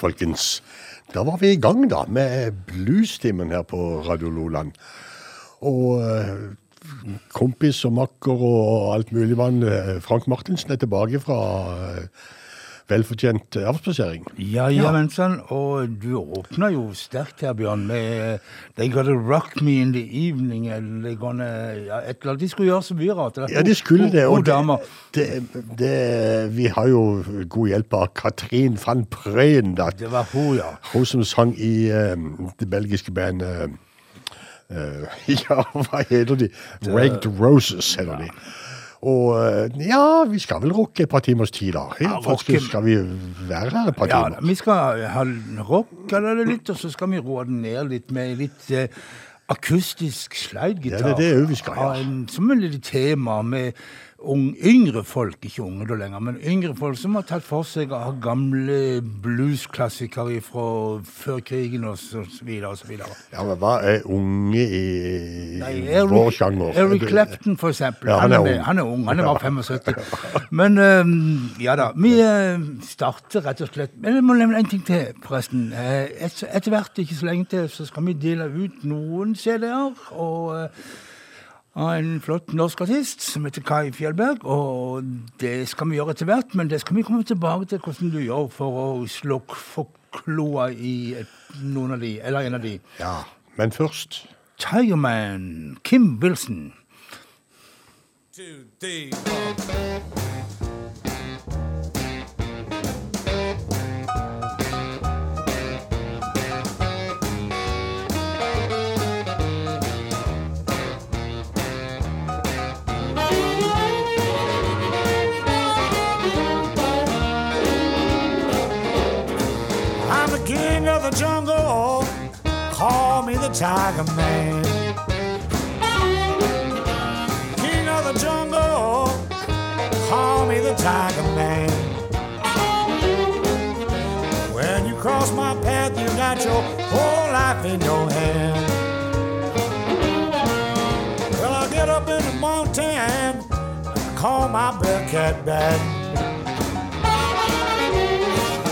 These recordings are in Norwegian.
Folkens. Da var vi i gang, da, med bluestimen her på Radio Loland. Og eh, kompis og makker og alt mulig mann, eh, Frank Martinsen, er tilbake fra eh, velfortjent avspasering. Ja, jamensan. Og du åpna jo sterkt her, Bjørn, med They gotta rock me in the evening. Eller gonna, ja, et eller annet. De skulle gjøre så mye rart. Ja, de skulle det. Og Og det, det, det, vi har jo god hjelp av Katrin van Prøyen. Det var hun, ja. Hun som sang i eh, det belgiske bandet uh, Ja, hva heter de? Ragged Roses, heter de. Og eh, ja, vi skal vel rocke et par timers tid, da. Ja, faktisk rocke- skal vi være her et par Ja, vi skal ha rocka det litt, og så skal vi roe den ned litt med litt eh, akustisk slidegitar. Ja, det er det vi skal, ja. En- Som et lite tema med ung, yngre folk, ikke unge da lenger, men yngre folk som har tatt for seg av gamle bluesklassikere fra før krigen og så videre. Ja, men hva er unge i, Nei, Eric, vår sjanger? Eric Clapton, for eksempel. Ja, han, han er er ung. han er ung. Han er bare 75. Men um, ja da. Vi starter rett og slett Men jeg må nevne en ting til, forresten. Eh, et, etter hvert, ikke så lenge til, så skal vi dele ut noen CD-er. Og av en flott norsk artist som heter Kai Fjellberg. Og det skal vi gjøre etter hvert, men det skal vi komme tilbake til hvordan du gjør for å slå for kloa i et, noen av de, eller en av de. Ja, men først Tigerman, Kim Wilson. two, three, Tiger Man. King of the jungle. Call me the Tiger Man. When you cross my path, you got your whole life in your hand. Well, I get up in the mountain, I call my Bearcat back.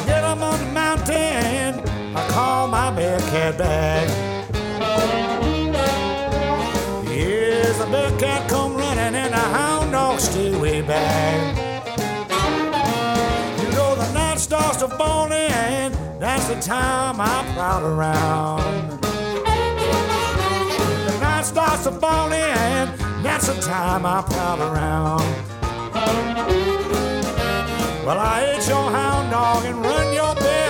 Get up on the mountain, I call my Bearcat back. Back. You know the night starts to fall in, that's the time I prowl around. The night starts to fall in, that's the time I prowl around. Well, I ate your hound dog and run your bear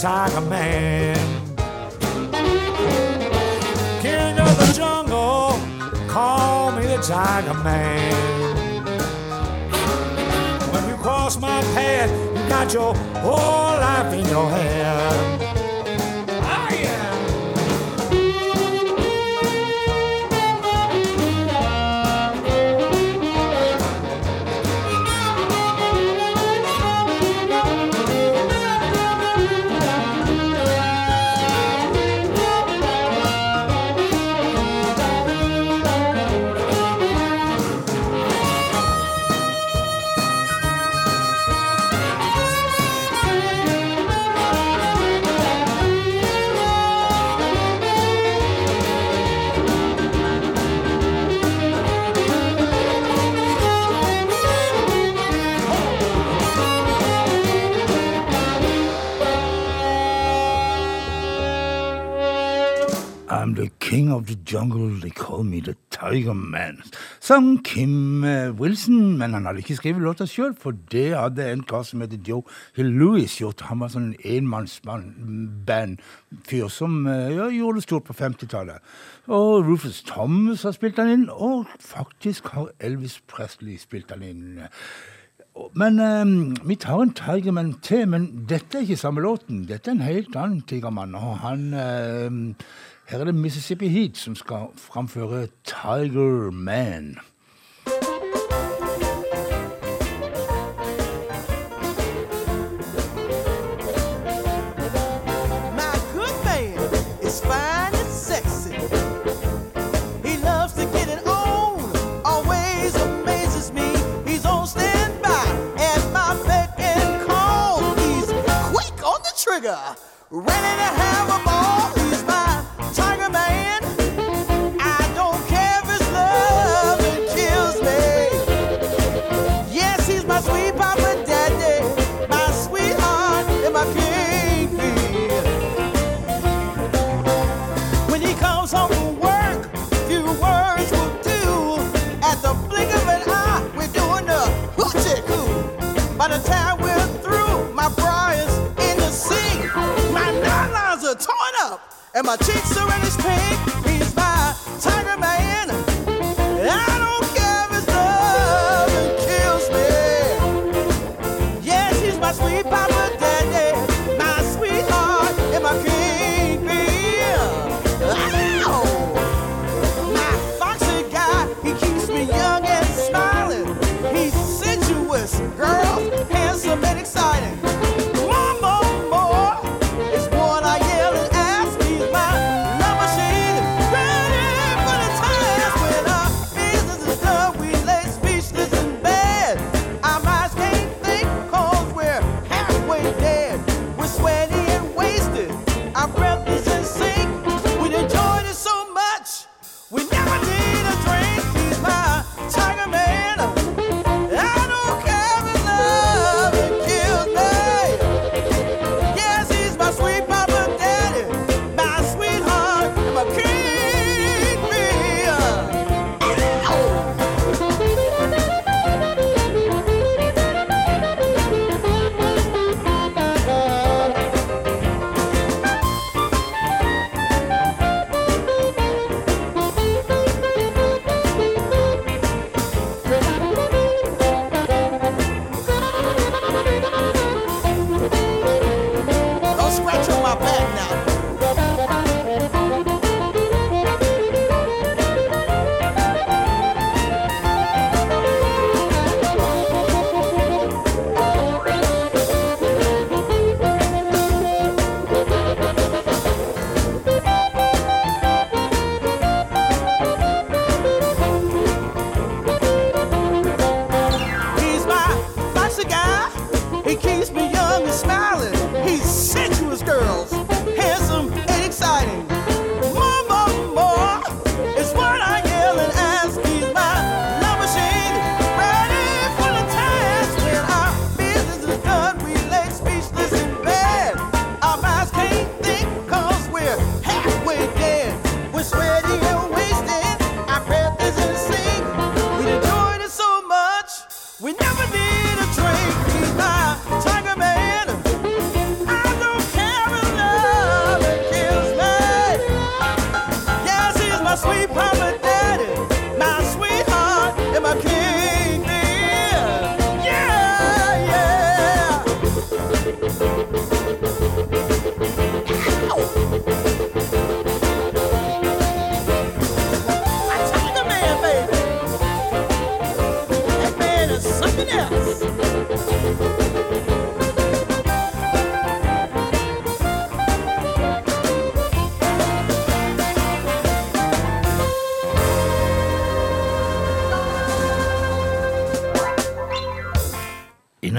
Tiger Man. King of the jungle, call me the Tiger Man. When you cross my path, you got your whole life in your hand. Of the jungle, they call me the Tiger Man. Sang Kim eh, Wilson, men han hadde ikke skrevet låta sjøl, for det hadde en kar som heter Joe Hill Lewis gjort. Han var sånn enmannsband-fyr som eh, ja, gjorde det stort på 50-tallet. Og Rufus Thomas har spilt han inn, og faktisk har Elvis Presley spilt han inn. Men um, vi tar en Tigerman til, men dette er ikke samme låten. Dette er en helt annen Tigermann. Og han eh, Her er det Mississippi Heat som skal framføre Tiger Man. My good man is fine By the time we're through, my bra is in the sink. My nylons are torn up, and my cheeks are reddish pink.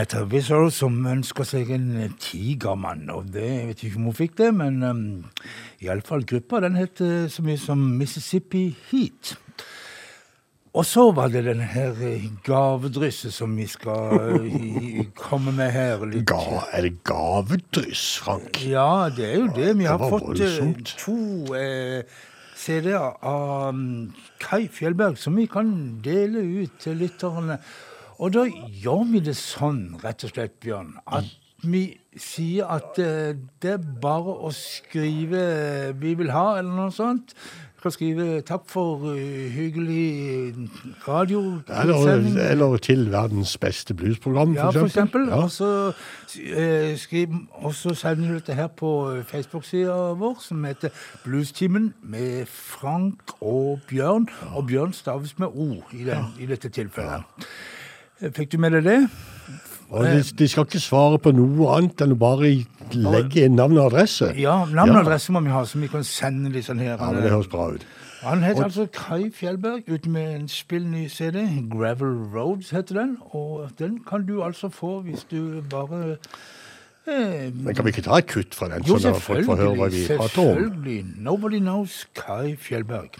Inetta Wizzle som ønsker seg en tigermann. Og det, jeg vet ikke om hun fikk det, men um, iallfall gruppa den het eh, så mye som Mississippi Heat. Og så var det den her eh, gavedrysset som vi skal eh, komme med her. Litt. Ga, er det gavedryss, Frank? Ja, det er jo det. Vi har det fått voldsomt. to eh, CD av um, Kai Fjellberg som vi kan dele ut til lytterne. Og da gjør vi det sånn, rett og slett, Bjørn, at vi sier at eh, det er bare å skrive 'vi vil ha', eller noe sånt. Du kan skrive 'takk for eh, hyggelig radio'. Eller, eller til verdens beste bluesprogram, Ja, for eksempel. Ja. Og så eh, skriv, og så sender du dette her på Facebook-sida vår, som heter Bluestimen med Frank og Bjørn. Og Bjørn staves med O i, den, i dette tilfellet. Fikk du med deg det? Og de, de skal ikke svare på noe annet enn å bare legge inn navn og adresse. Ja, navn og adresse må vi ha, så vi kan sende de sånn her. Ja, men det høres bra ut. Han heter altså Kai Fjellberg, ute med en spillny CD. Gravel Roads heter den. Og den kan du altså få hvis du bare eh, Men kan vi ikke ta et kutt fra den, Jo, sånn folk får høre hva vi selvfølgelig. Selvfølgelig. Nobody knows Kai Fjellberg.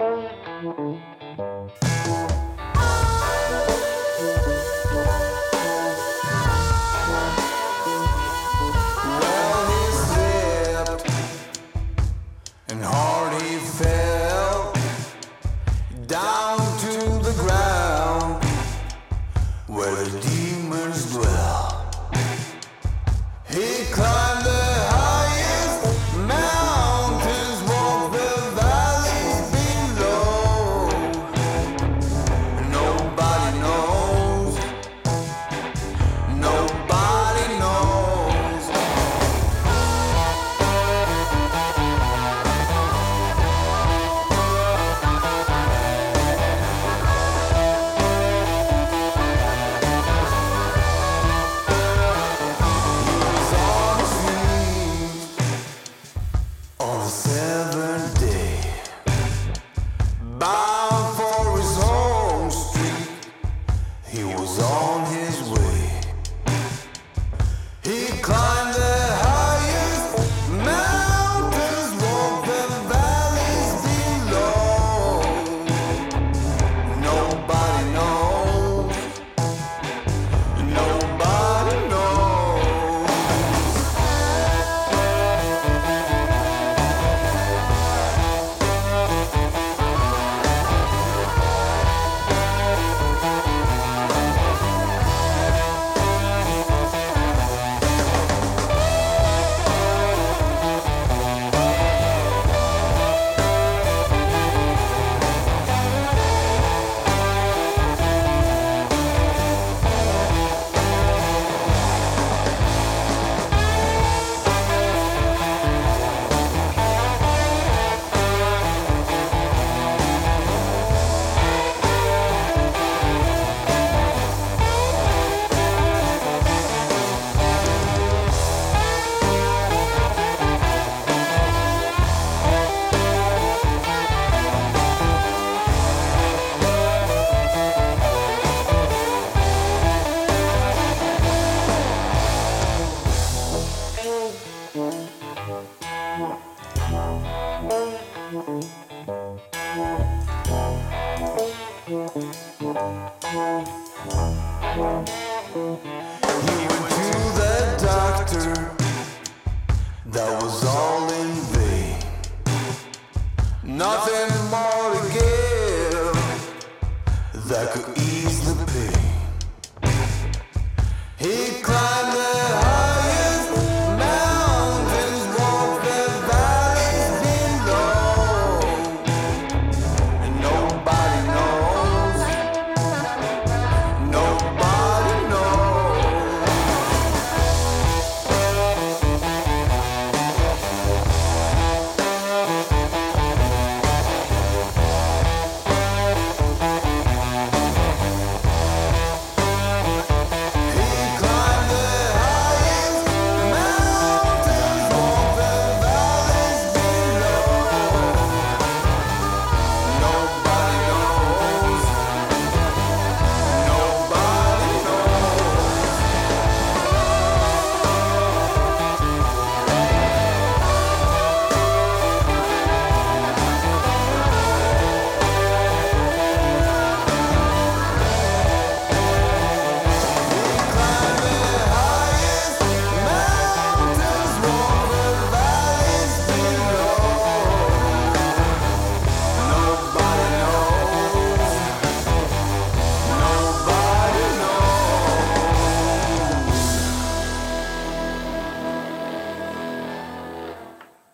Where the ground where demons dwell. He climbed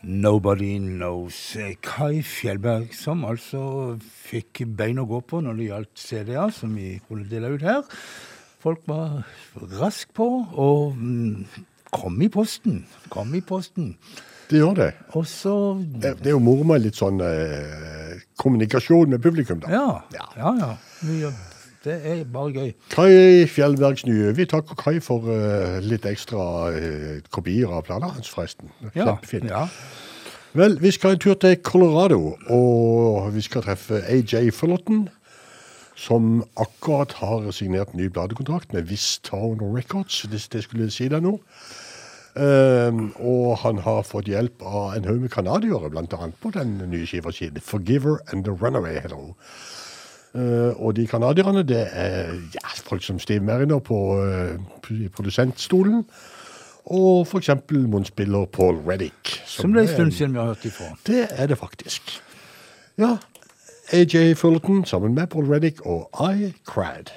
Nobody Knows. Kai Fjellberg, som altså fikk bein å gå på når det gjaldt CD-er, som vi kunne dele ut her. Folk var rask på, og mm, kom i posten. Kom i posten. Det gjør det. Og så Det det er jo moro med litt sånn eh, kommunikasjon med publikum, da. Ja. Ja, ja. Vi gjør- Det er bare gøy. Kai Fjellbergs nye. Vi takker Kai for uh, litt ekstra uh, kopier av planene hans, forresten. Ja. Kjempefint. ja. Vel, vi skal en tur til Colorado, og vi skal treffe AJ Fullerton, som akkurat har signert ny bladekontrakt med Vistown Records, hvis det skulle si deg noe. Um, og han har fått hjelp av en haug med canadiere, annet på den nye skiva si, The Forgiver and The Runaway Hello. Eh, og de canadierne, det er ja, folk som Steve Meriner på eh, produsentstolen, og for eksempel munnspiller Paul Reddick. Som det er en stund siden vi har hørt ifra. det er det faktisk. Ja, AJ Fullerton sammen med Paul Reddick og I Cried.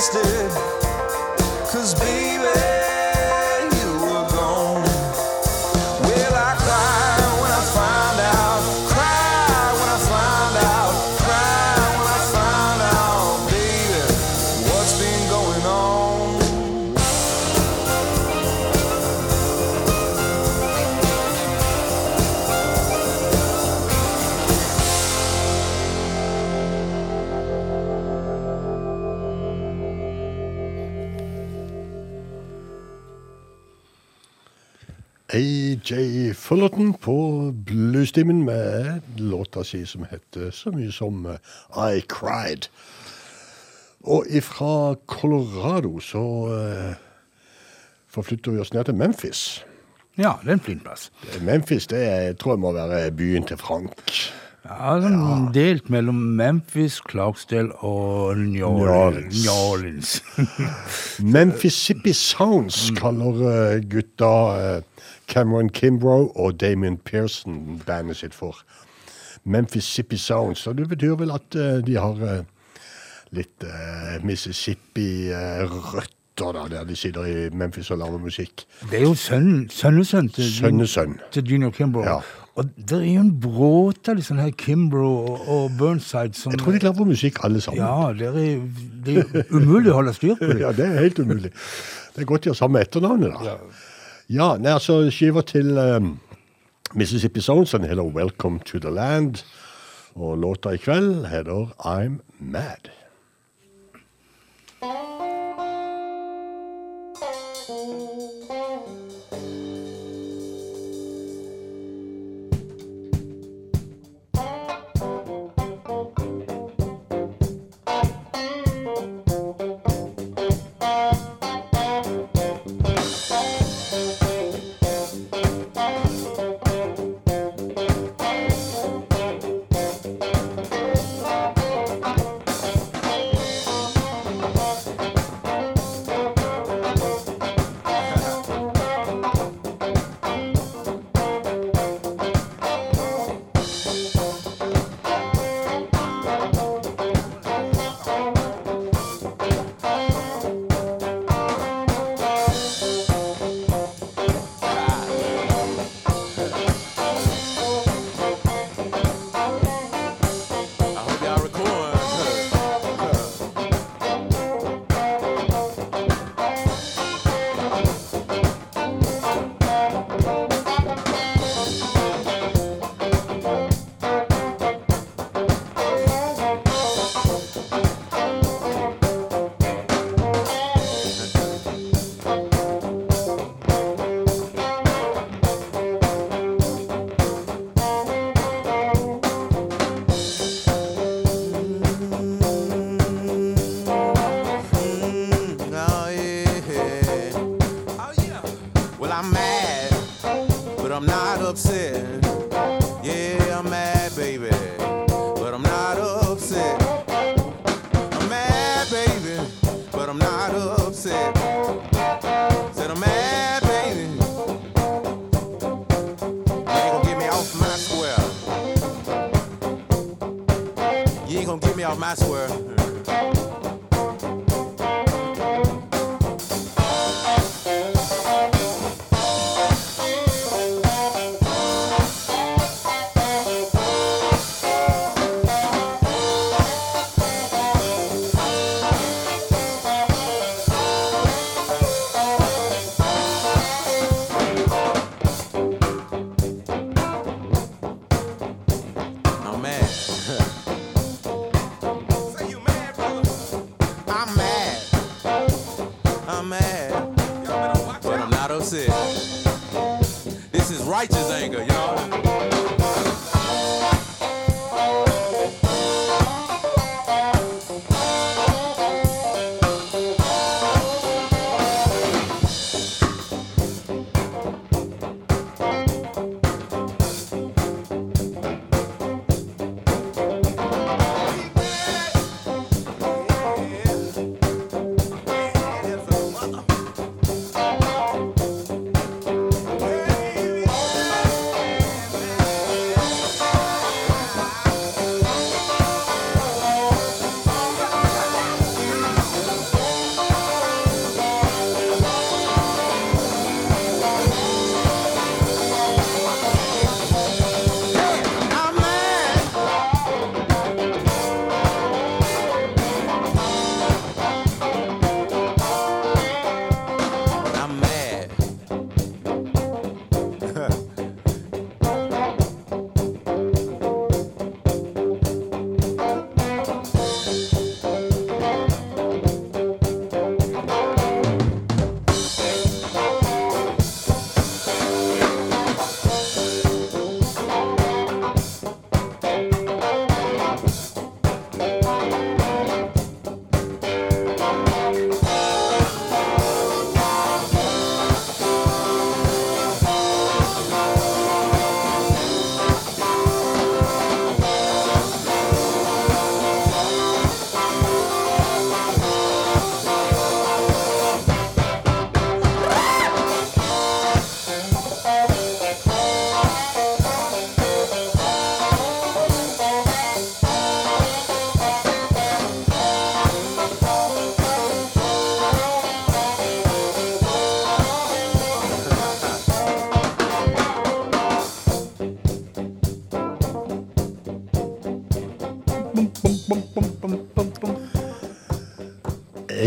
wasted. Fullerton på bluestimen med låta si som heter så mye som eh, I Cried. Og ifra Colorado så eh, forflytter vi oss ned til Memphis. Ja, det er en fin plass. Memphis det er, tror jeg må være byen til Frank. Ja, sånn Delt mellom Memphis, Clarksdale og New Orleans. New Orleans. Memphissippi Sounds kaller eh, gutta Cameron Kimbrough og Damien Pearson bandet sitt for. Memphis Sippy Sounds. Og det betyr vel at eh, de har eh, litt eh, Mississippi-røtter da, der de sitter i Memphis og lager musikk. Det er jo sønnen, sønnesønn til, Sønnesønn. til Junior Kimbrough. Ja. Og det er jo en bråte av sånn her Kimbrough og, og Burnside som Jeg tror de lager musikk alle sammen. Ja, det er, det er umulig å holde styr på det. Ja, det er helt umulig. Det er godt de har samme etternavnet, da. Ja, nei, altså skiva til um, Mississippi Sounds den heter Welcome to the Land. Og låta i kveld heter I'm Mad.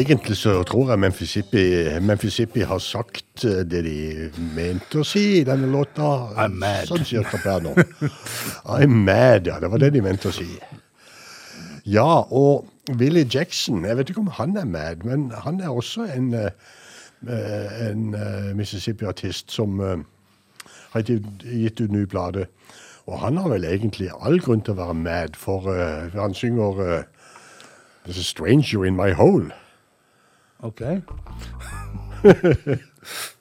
Egentlig så tror jeg Memphissippi, Memphissippi har sagt eh, det de mente å si i denne låta. I'm mad. Sånn cirka per nå. I'm mad, ja. Det var det de mente å si. Ja, og Willie Jackson, jeg vet ikke om han er mad, men han er også en, eh, en eh, Mississippi-artist som har gitt ut ny plate. Og han har vel egentlig all grunn til å være mad, for han synger There's a stranger in my hole. Okay.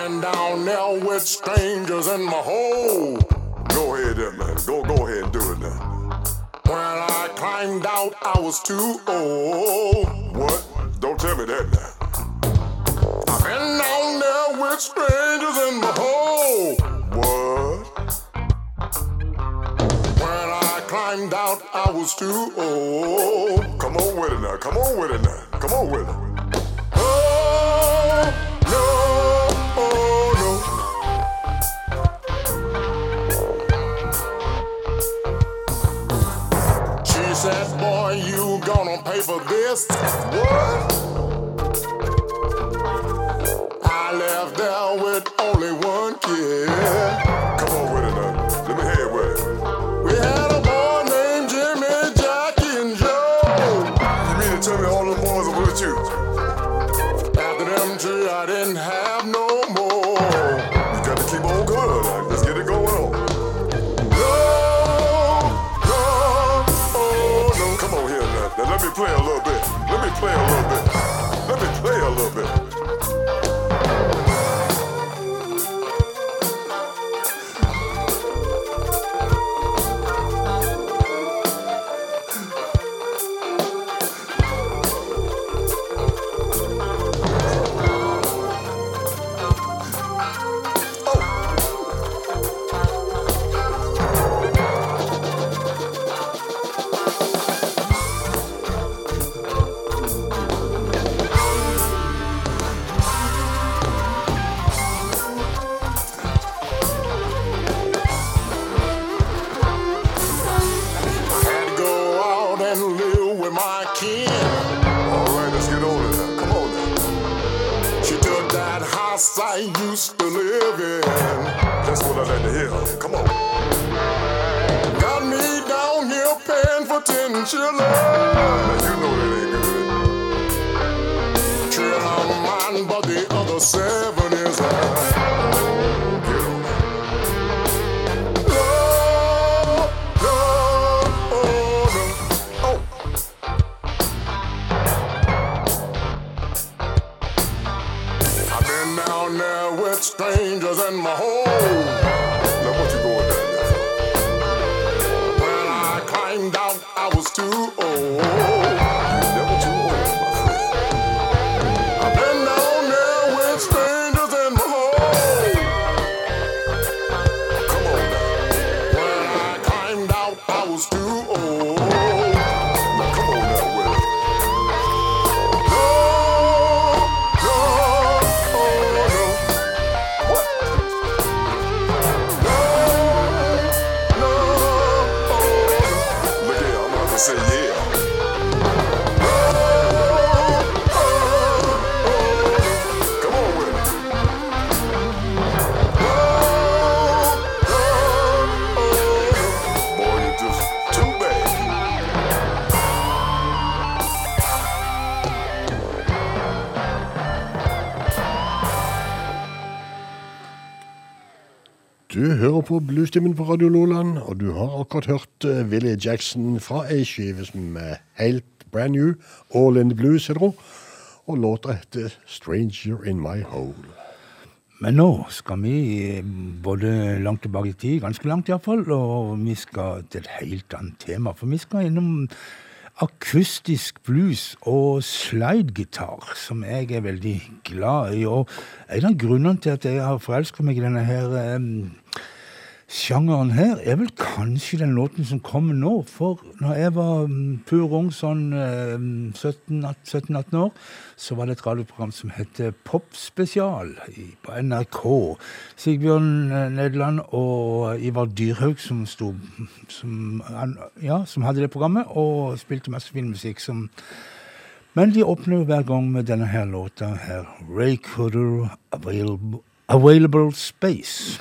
Been down there with strangers in my hole. Go ahead man. Go go ahead and do it now. When I climbed out, I was too old. What? Don't tell me that now. I've been down there with strangers in my hole. What? When I climbed out, I was too old. Come on with it now. Come on with it now. Come on with it. Pay for this. What? I left there with only one kid. Hear. Come on. Got me down here paying for ten children. På Bluestimen på Radio Loland, og du har akkurat hørt uh, Willie Jackson fra ei skive som er helt brand new, All in the Blues, heter hun, og låta heter Stranger in My Hole. Men nå skal vi eh, både langt tilbake i tid, ganske langt iallfall, og vi skal til et helt annet tema. For vi skal innom akustisk blues og slidegitar, som jeg er veldig glad i. Og en av grunnene til at jeg har forelska meg i denne her em, sjangeren her, er vel kanskje den låten som kommer nå. For når jeg var mm, pur ung, sånn 17-18 år, så var det et radioprogram som het Popspesial på NRK. Sigbjørn eh, Nederland og Ivar Dyrhaug som, sto, som, ja, som hadde det programmet, og spilte masse fin musikk. som men de åpner hver gang med denne her låta her. Ray Cooder, Available, Available Space.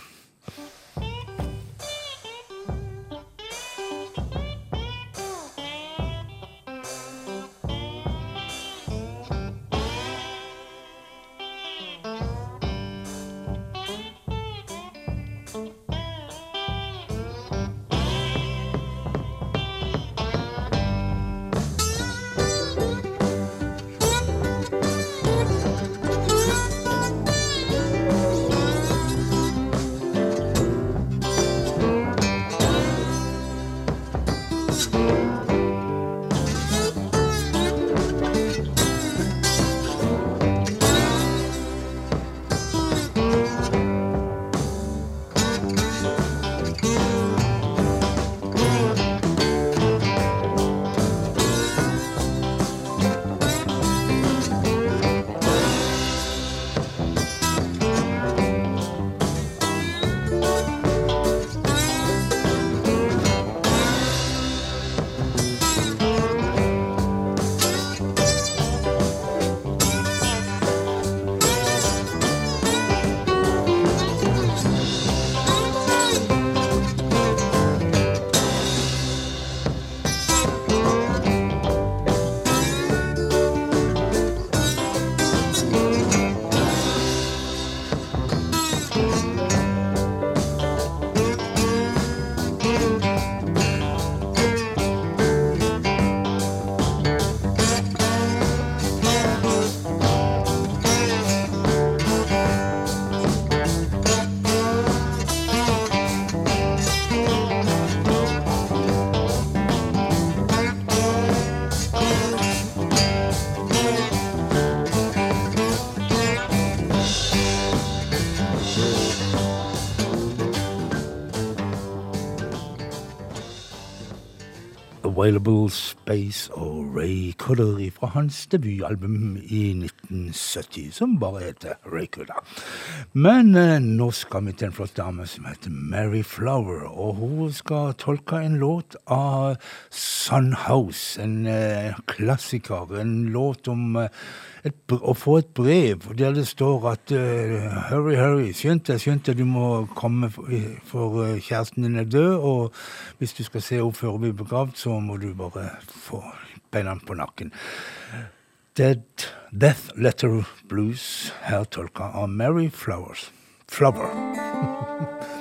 Available Space og Ray Cudder fra hans debutalbum i 1970, som bare heter Ray Cudder. Men eh, nå skal vi til en flott dame som heter Mary Flower, og hun skal tolke en låt av Sun House, en eh, klassiker, en låt om eh, et, å få et brev der det står at uh, Hurry, hurry, skynd deg, skynd deg, du må komme for, eh, kjæresten din er død, og hvis du skal se henne før hun blir begravd, så må du bare få beina på nakken. Dead Death Letter Blues, her tolka av Mary Flowers. Flower.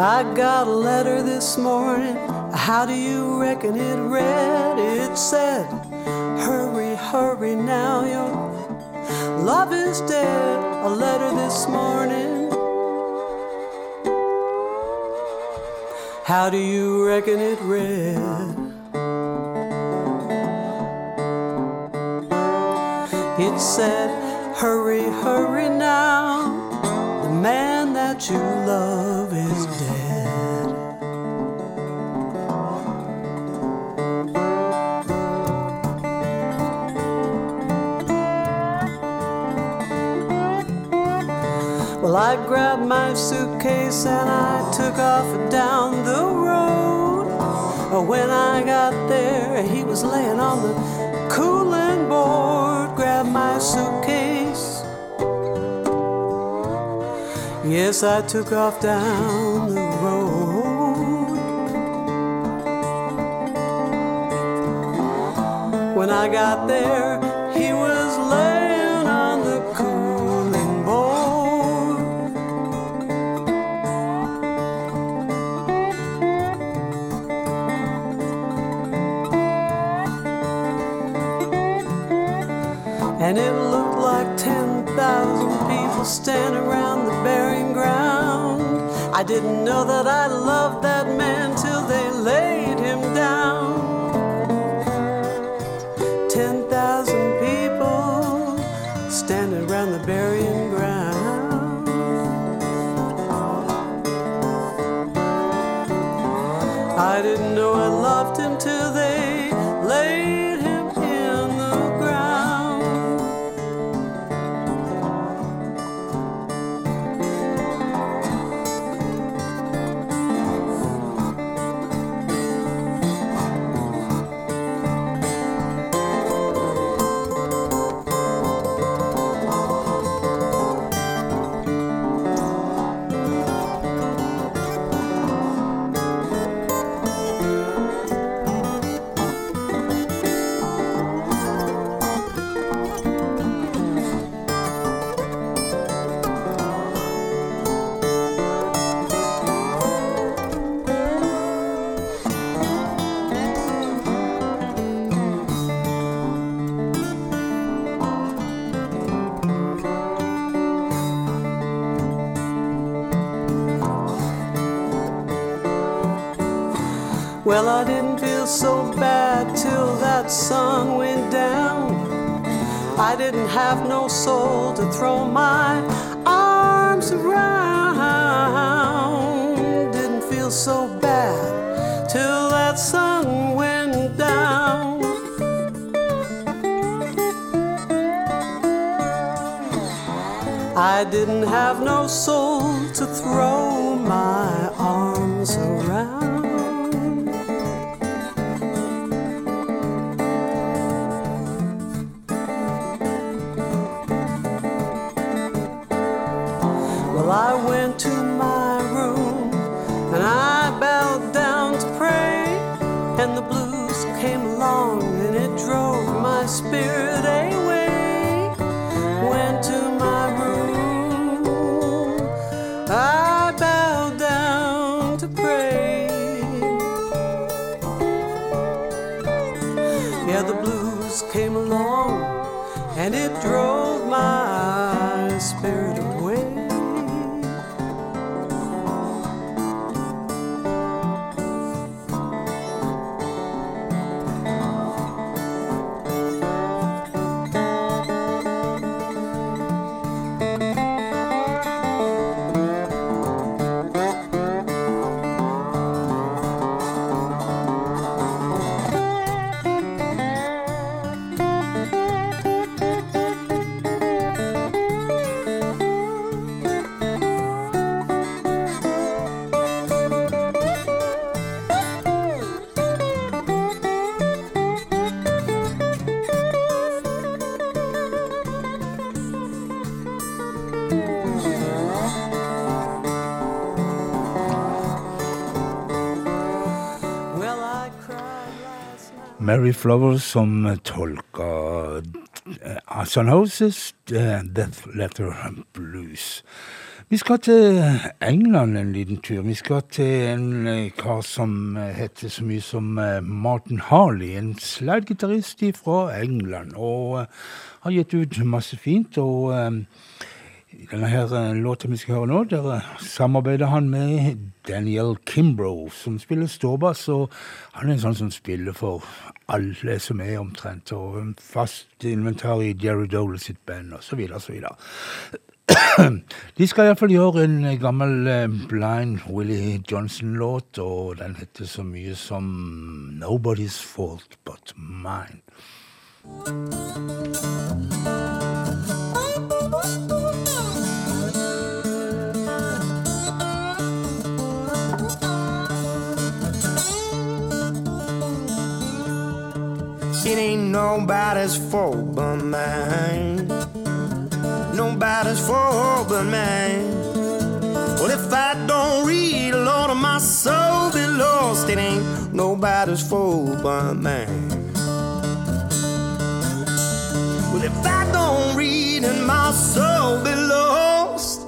I got a letter this morning. How do you reckon it read? It said, Hurry, hurry now, your love is dead. A letter this morning. How do you reckon it read? It said, Hurry, hurry now. The man that you love is dead. Well, I grabbed my suitcase and I took off down the road. Oh, when I got there, he was laying on the Yes, I took off down the road. When I got there, didn't know that I didn't have no soul to throw my arms around. Didn't feel so bad till that sun went down. I didn't have no soul to throw my arms around. grow night. Flowers som tolka uh, Son Houses, uh, Death Letter Blues. Vi skal til England en liten tur. Vi skal til en eh, kar som eh, heter så mye som eh, Martin Harley, en slidegitarist fra England. Og eh, har gitt ut masse fint. Og eh, denne her låten vi skal høre nå, der eh, samarbeider han med Daniel Kimbrough, som spiller ståbass. Og han er en sånn som spiller for alle som er omtrent, og en fast inventar i Jerry Dole sitt band, så videre. De skal iallfall gjøre en eh, gammel eh, Blind Willie Johnson-låt, og den heter så mye som Nobody's Fault But Mine. Nobody's fault but mine. Nobody's fault but mine. Well, if I don't read, Lord, my soul be lost. It ain't nobody's fault but mine. Well, if I don't read and my soul be lost,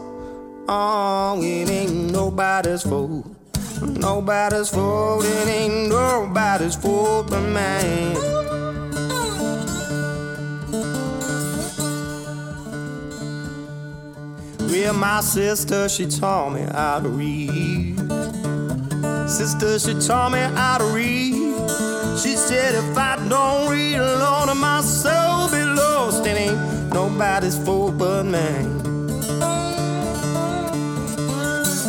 oh, it ain't nobody's fault. Nobody's fault, it ain't nobody's fault but mine. Well, my sister, she taught me how to read. Sister, she taught me how to read. She said, if I don't read, Lord, my soul be lost. It ain't nobody's fault but mine.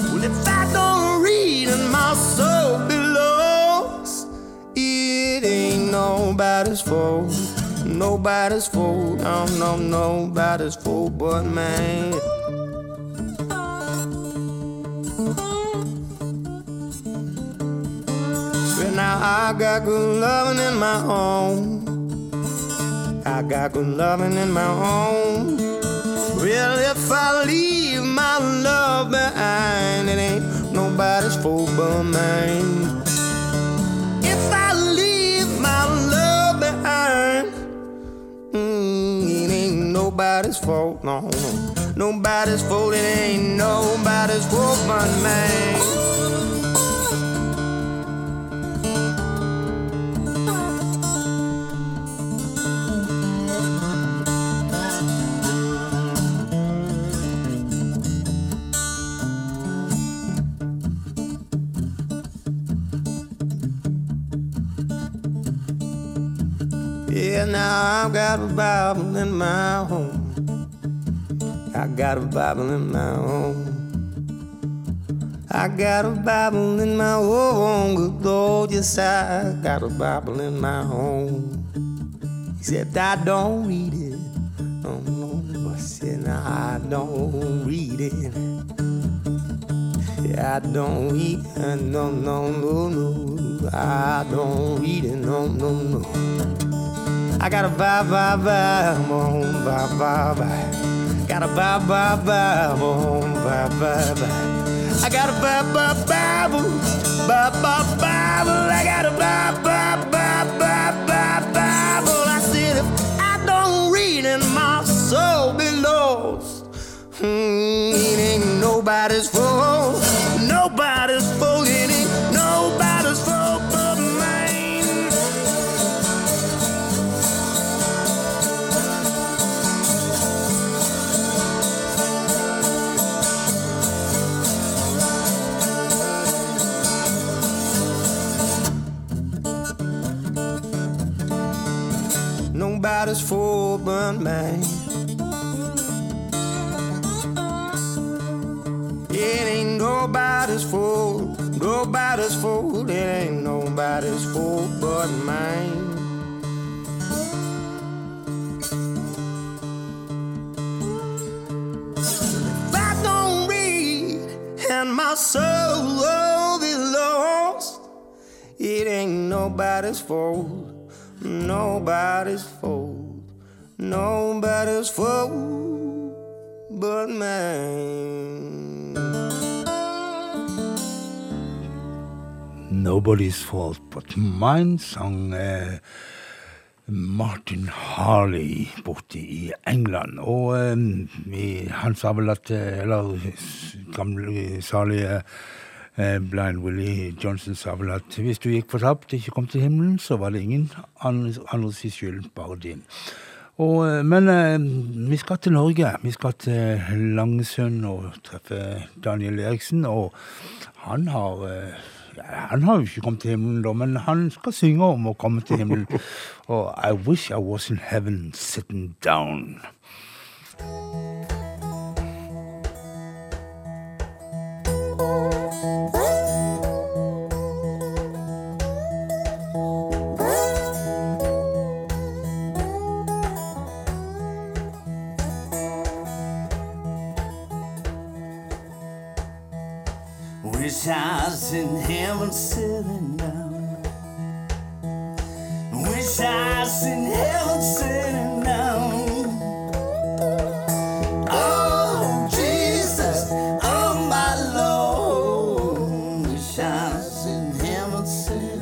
Well, if I don't read and my soul be lost, it ain't nobody's fault. Nobody's fault. No, no, nobody's fault but mine. I got good loving in my home. I got good loving in my home. Well, if I leave my love behind, it ain't nobody's fault but mine. If I leave my love behind, mm, it ain't nobody's fault, no, no. Nobody's fault, it ain't nobody's fault but mine. Now I've got a Bible in my home. I got a Bible in my home. I got a Bible in my home, good Lord, yes, I got a Bible in my home. Except I don't read it. Oh, no, no, I said, no, I don't read it. I don't read it. No, no, no, no. I don't read it. No, no, no. I got a vibe, vibe, vibe on, vibe, vibe, vibe. Got a vibe, vibe, vibe on, vibe, vibe, vibe. I got a vibe, vibe, vibe, vibe, vibe, vibe. I got a vibe, vibe, vibe, vibe, vibe, vibe. I said if I don't read and my soul be lost, hmm, it ain't nobody's fault, nobody's fault. But mine. It ain't nobody's fault, nobody's fault. It ain't nobody's fault but mine. If I don't read and my soul be lost, it ain't nobody's fault, nobody's fault, nobody's fault but mine. Nobody's Fault But Mine sang eh, Martin Harley borte i England. Og eh, han sa vel at Eller gamle salige eh, Blind Willie Johnson sa vel at hvis du gikk fortapt og ikke kom til himmelen, så var det ingen andre, andres skyld, bare din. Og, eh, men eh, vi skal til Norge. Vi skal til Langesund og treffe Daniel Eriksen. Og han har eh, Han har jo ikke kommet til himmelen, da, men han skal synge om å komme til himmelen. Og I wish I was in heaven sitting down. Wish I was in heaven sitting down. Wish I was in heaven sitting down. Oh, Jesus, oh my Lord. Wish I was in heaven sitting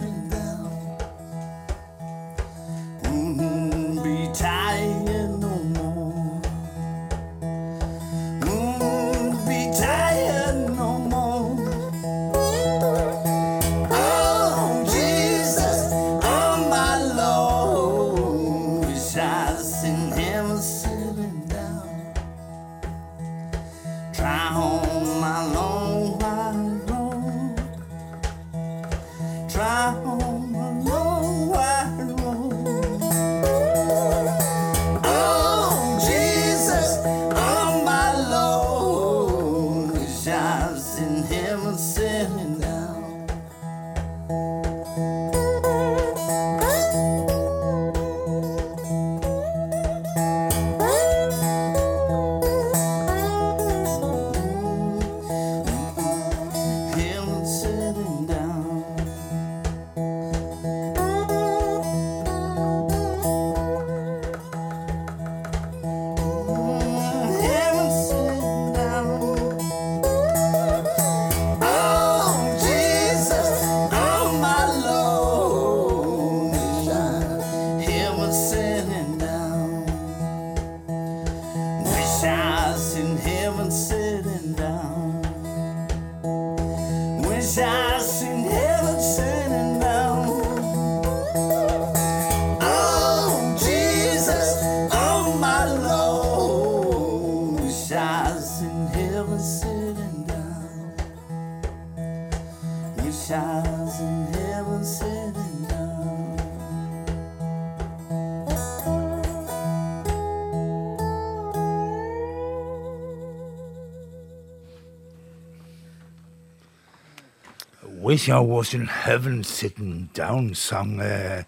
Wish I was in heaven sitting down, sang eh,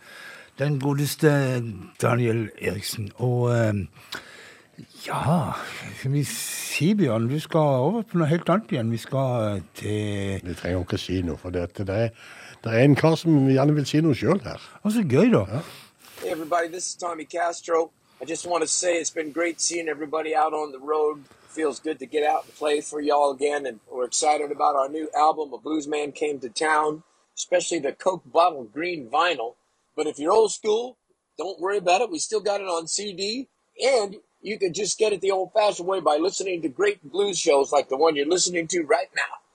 den godeste Daniel Eriksen. Og eh, ja, skal vi si, Bjørn, du skal over på noe helt annet igjen. Vi skal eh, til Vi trenger jo ikke si noe, for det, det, er, det er en kar som gjerne vil si noe sjøl her. Å, så gøy, da. Hey, everybody, this is Tommy Castro. I just want to say it's been great seeing everybody out on the road. Feels good to get out and play for y'all again. And we're excited about our new album, A Blues Man Came to Town, especially the Coke Bottle Green Vinyl. But if you're old school, don't worry about it. We still got it on CD. And you can just get it the old fashioned way by listening to great blues shows like the one you're listening to right now.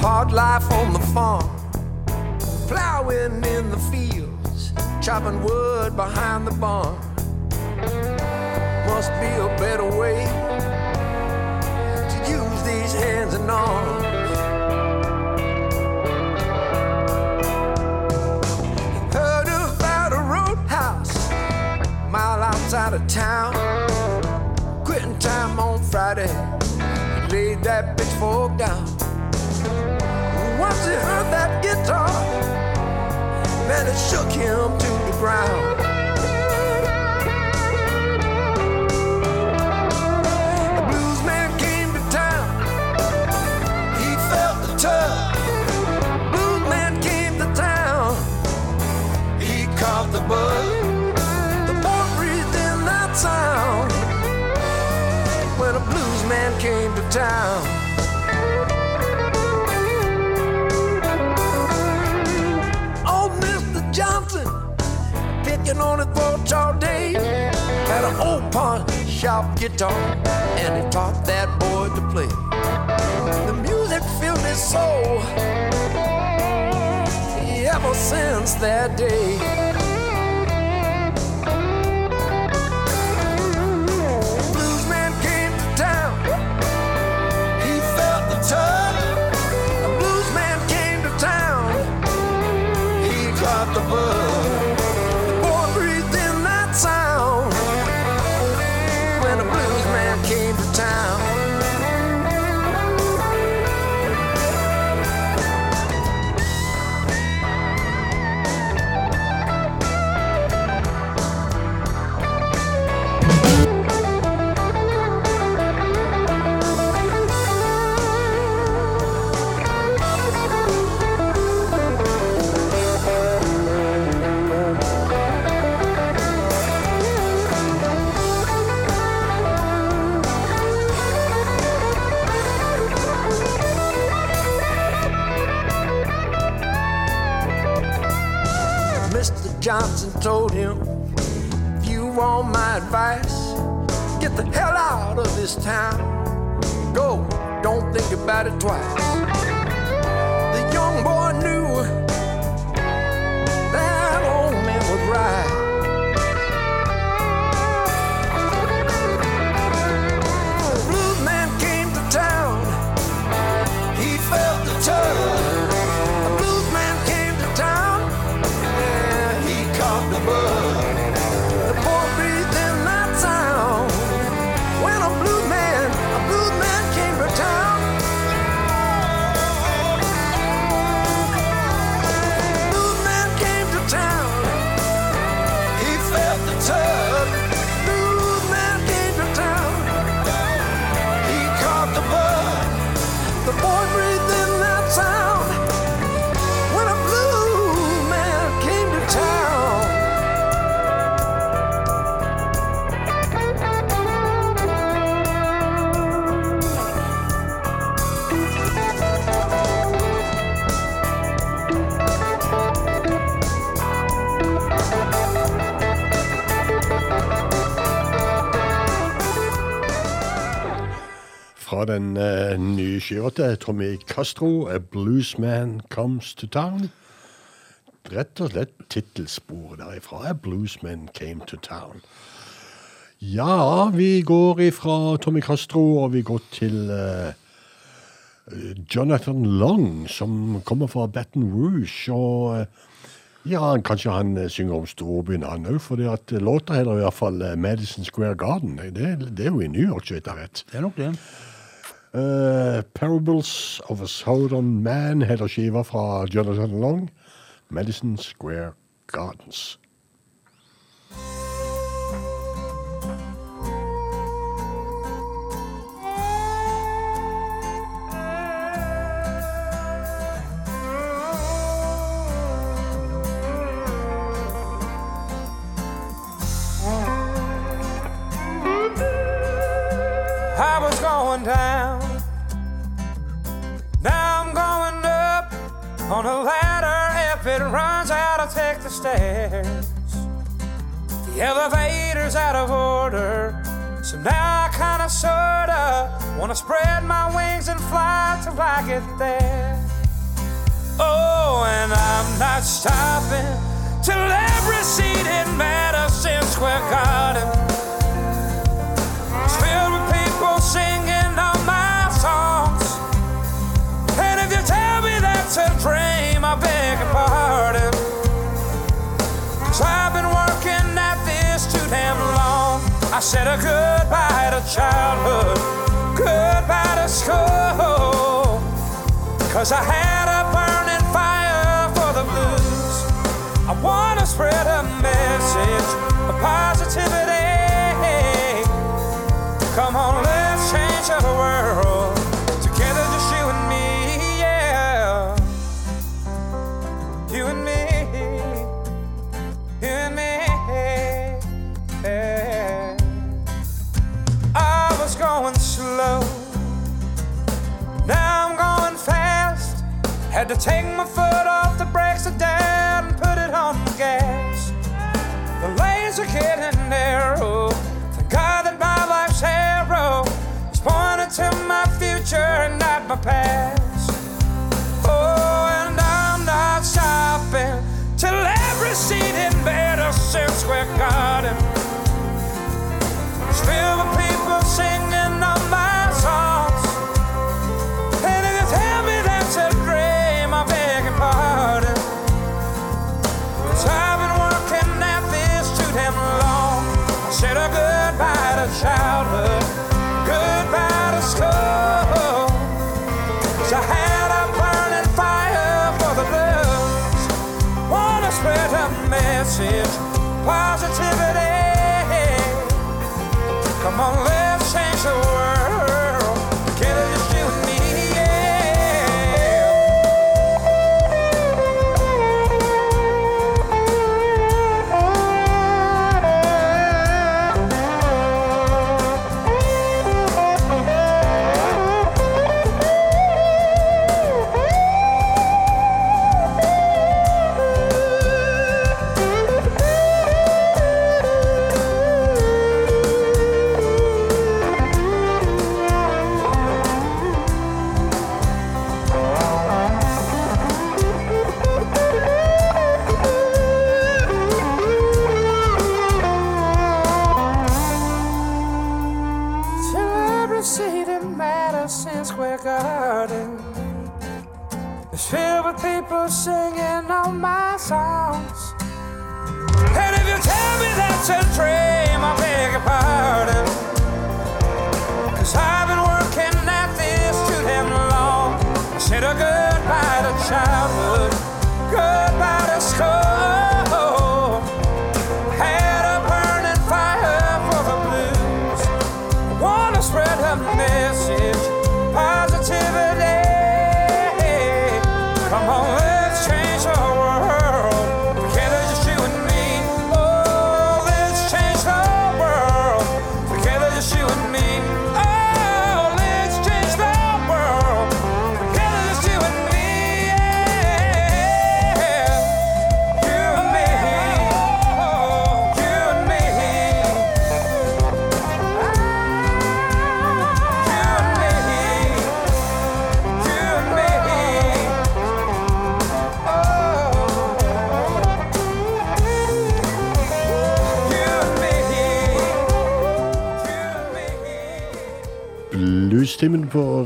Hard life on the farm. Plowing in the fields, chopping wood behind the barn. Must be a better way to use these hands and arms. Heard about a roadhouse a mile outside of town. Quitting time on Friday laid that pitchfork down. Once he heard that guitar, man, it shook him to the ground. The blues man came to town. He felt the tug. Blues man came to town. He caught the bug. The boy breathed in that sound when a blues man came to town. Picking on his porch all day, had an old pawn shop guitar, and he taught that boy to play. The music filled his soul ever since that day. Town. Go, don't think about it twice. Var den uh, nye skiva til Tommy Castro, A Bluesman Comes to Town. Rett og slett tittelsporet derifra. A Bluesman Came to Town. Ja, vi går ifra Tommy Castro, og vi går til uh, Jonathan Long, som kommer fra Baton Rouge. Og Uh, ja, kanskje han synger om storbyen, han òg, for låta heter i hvert fall Madison Square Garden. Det, det er jo i New York, så vidt jeg vet. Det er nok det. Eh, Parables of a Southern Man heter skiva fra Jonathan Long. Madison Square Gardens. Stairs. The elevator's out of order. So now I kinda sorta wanna spread my wings and fly till I get there. Oh, and I'm not stopping till every seat in Madison Square Garden damn long. I said a goodbye to childhood, goodbye to school. Cause I had a burning fire for the blues. I wanna spread a message of positivity. Had to take my foot off the brakes of down and put it on the gas. The lanes are getting narrow. Thank God that my life's arrow is pointed to my future and not my past. Oh, and I'm not stopping till every seat in Madison Square Garden is positivity. Come on, let's change the world.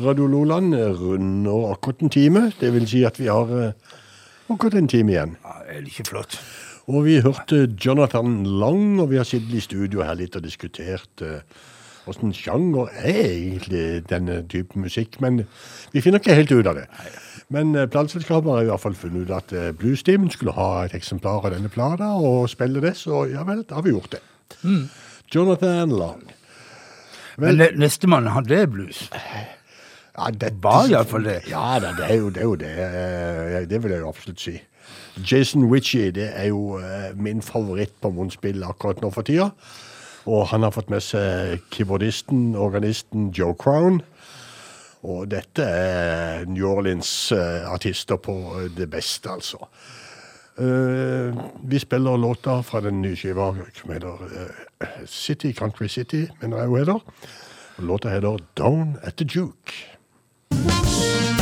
Radio Loland runder akkurat en time. Det vil si at vi har eh, akkurat en time igjen. Ja, det er ikke flott. Og vi hørte Jonathan Lang, og vi har sittet i studio her litt og diskutert åssen hvordan sjanger er egentlig denne typen musikk. Men vi finner ikke helt ut av det. Men eh, plateselskapet har i hvert fall funnet ut at eh, Bluestimen skulle ha et eksemplar av denne plata og spille det, så ja vel, da har vi gjort det. Jonathan Lang. Men ne- nestemann, han det er blues. Ja, det Var iallfall det. Ja det, det er jo det. Er jo det. Eh, det vil jeg jo absolutt si. Jason Witchy det er jo eh, min favoritt på munnspill akkurat nå for tida. Og han har fått med seg keyboardisten, organisten Joe Crown. Og dette er New Orleans-artister på eh, det beste, altså. Vi spiller låta fra den nye skiva som heter City Country City, mener jeg hun heter. Låta heter Down at the Thank you.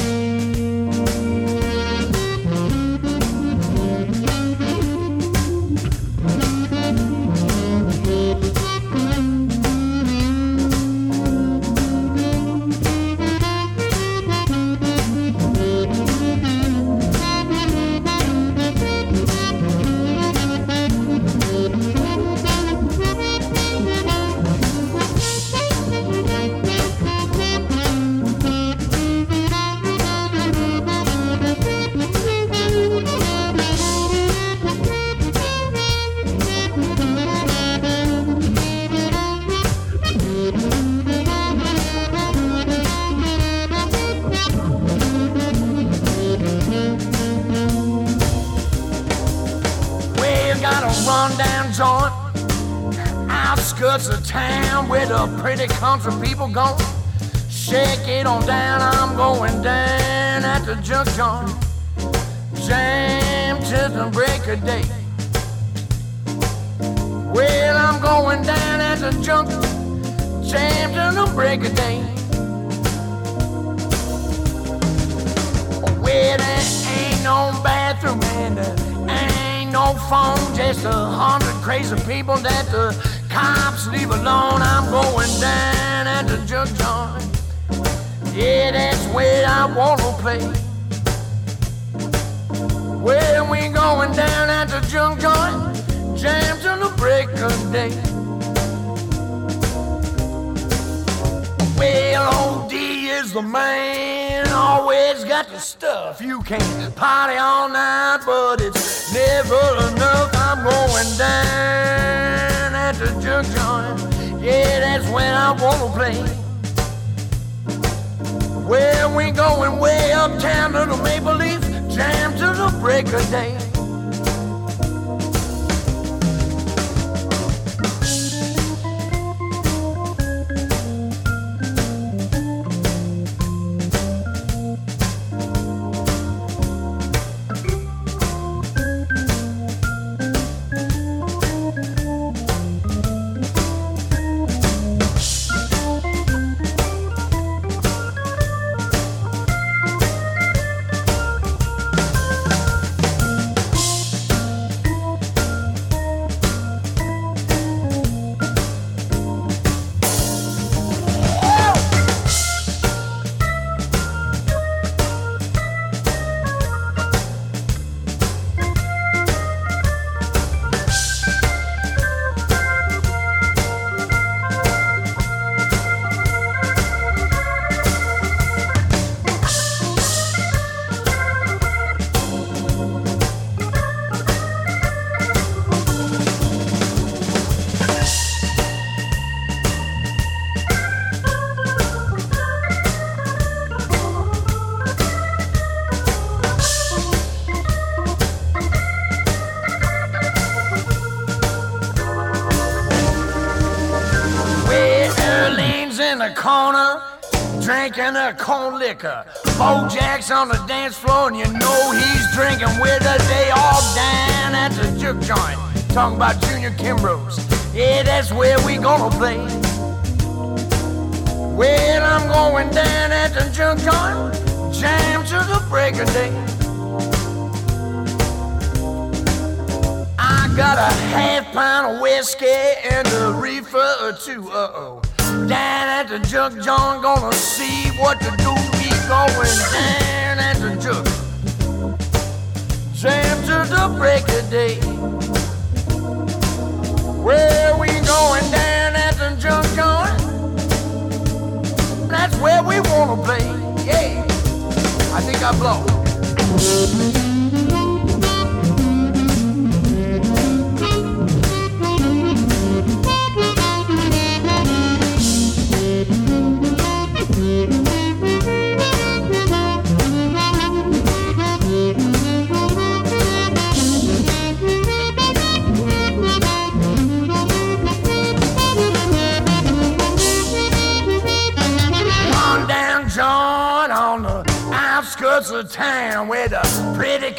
The man, always got the stuff. You can party all night, but it's never enough. I'm going down at the junk joint. Yeah, that's when I wanna play. Well, we going way uptown to the Maple Leaf, jam to the break of day. A corn liquor. Bo Jack's on the dance floor, and you know he's drinking with us. They all down at the juke joint, talking about Junior Kimbrough. Yeah, that's where we gonna play. Well, I'm going down at the juke joint, jam to the break of day. I got a half pound of whiskey and a reefer or two. Uh oh. down at the jug joint, gonna see what to do. We going down at the jug. Jam to the break of day. Where we going down at the jug joint? That's where we wanna play. Yeah. I think I blow.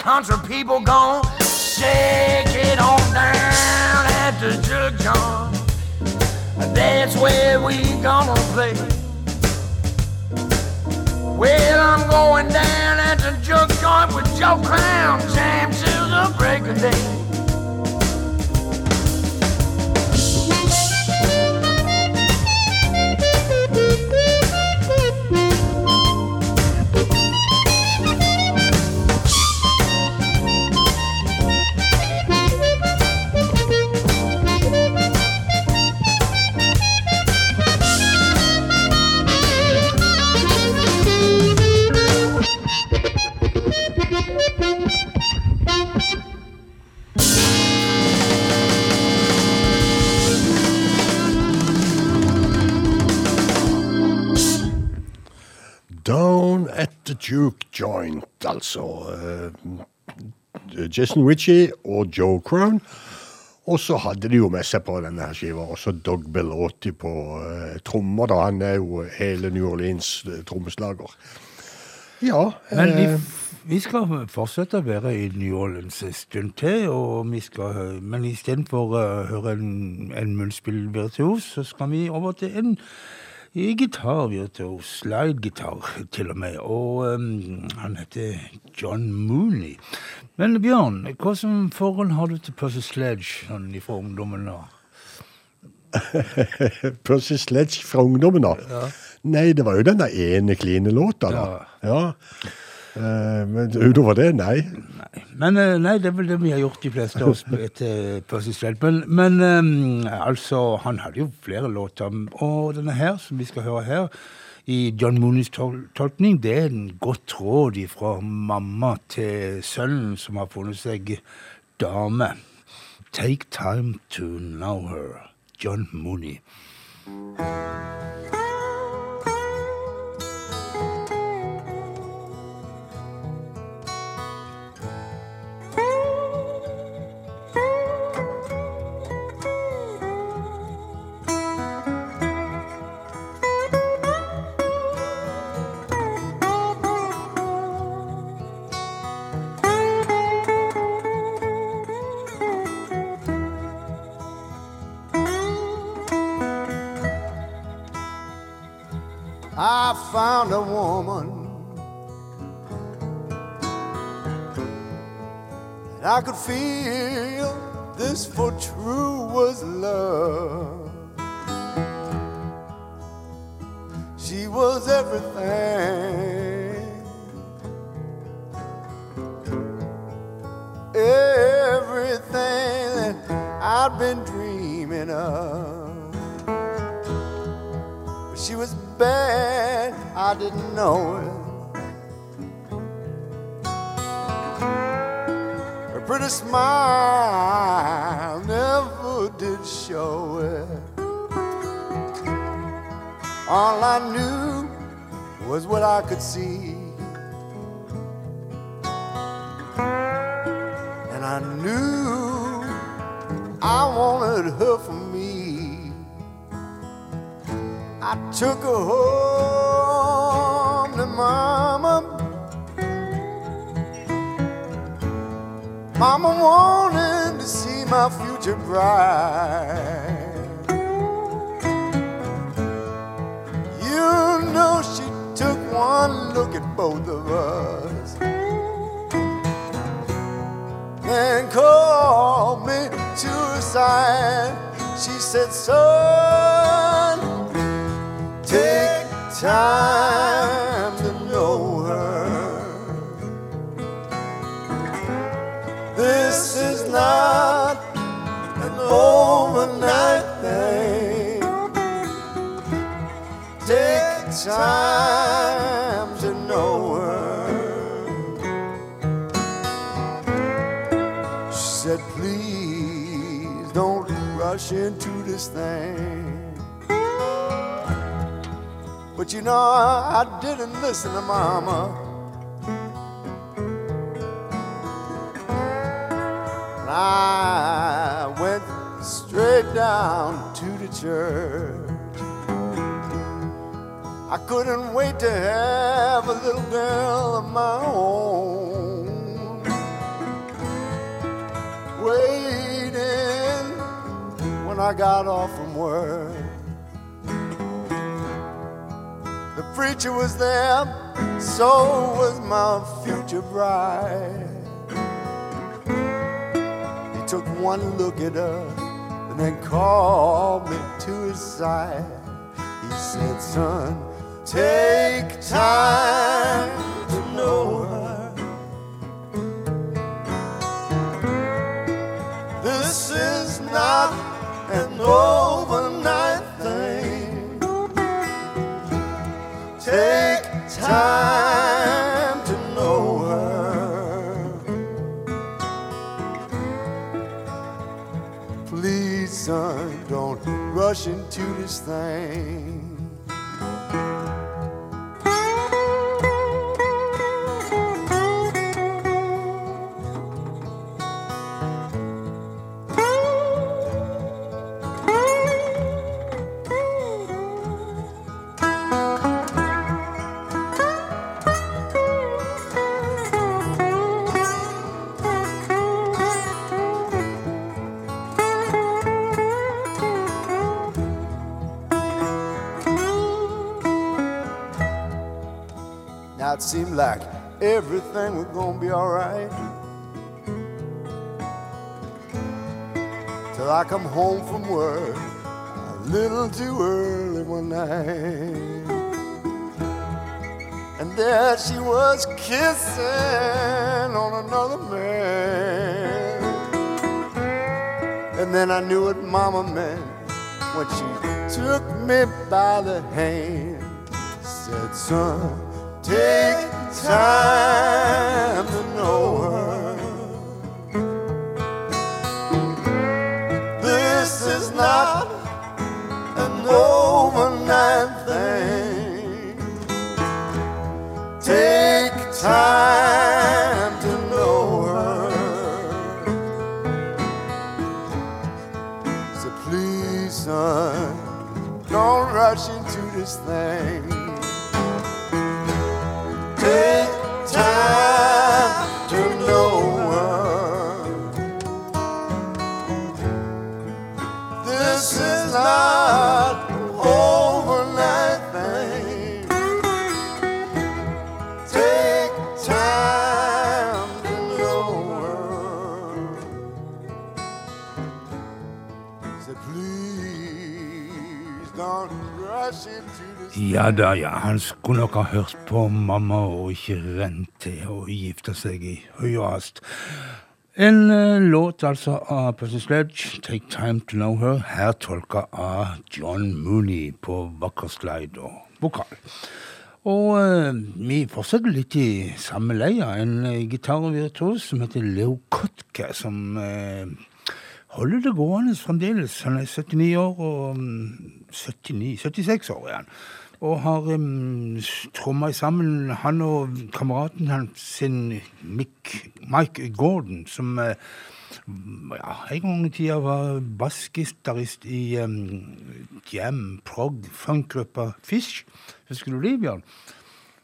Country people gon' shake it on down at the jug joint. That's where we gonna play. Well, I'm going down at the jug joint with Joe Crown, jam till the break of day. Juke Joint, altså. eh, Jason Ritchie og Joe Crown. Og så hadde de jo med seg på denne her skiva også Doug Bellotti på uh, trommer. da, Han er jo hele New Orleans eh, trommeslager. Ja. Men eh, vi skal fortsette å være i New Orleans en stund til, og vi skal, men istedenfor å høre en, en munnspillvirtuos, så skal vi over til en gitarvirtuos, slide-gitar til og med, og um, han heter John Mooney. Men Bjørn, hva som forhold har du til Pussy Sledge sånn fra ungdommen da? Pussy Sledge fra ungdommen, da. Nei, det var jo den der ene kline låta, da. Ja. Eh, men utover det, nei. Men eh, nei, det er vel det vi har gjort de fleste av oss etter Percy Sledge. Men, men eh, altså, han hadde jo flere låter. Og denne her, som vi skal høre her, i John Mooneys tol tolkning, det er en godt råd fra mamma til sønnen som har funnet seg dame. Take time to know her. John Mooney. I found a woman and I could feel this for true was love. She was everything, everything that I'd been dreaming of. She was bad, I didn't know it. Her pretty smile never did show it. All I knew was what I could see. And I knew I wanted her for me. I took her home to Mama. Mama wanted to see my future bride. You know she took one look at both of us and called me to her side. She said, Son, take time to know her. This is not an overnight thing. Take time to know her. She said, please don't rush into this thing. But you know, I didn't listen to Mama. And I went straight down to the church. I couldn't wait to have a little girl of my own. Waiting when I got off from work. Preacher was there, so was my future bride. He took one look at her and then called me to his side. He said, Son, take time to know her. This is not an overnight rushing to this thing. It seemed like everything was gonna be alright. Till I come home from work a little too early one night. And there she was kissing on another man. And then I knew what Mama meant when she took me by the hand. Said, son, take time to know her. This is not an overnight thing. Take time to know her. So please, son, don't rush into this thing time. Ja da, ja. Han skulle nok ha hørt på mamma og ikke rent til å gifte seg i høy og hast. En uh, låt altså av Pussy Sledge, 'Take Time To Know Her', her tolka av John Mooney på vakker slide og vokal. Og uh, vi fortsetter litt i samme leia. En uh, gitarvirtuos som heter Leo Kotka, som holder det gående fremdeles. Han er 79 år, og um, 79, 76 år er han. Og har um, tromma sammen han og kameraten hans Mick, Mike Gordon, som uh, ja, en gang i tida var bassgitarist i um, jam, prog, funkgruppa Fish. Husker du det, Bjørn?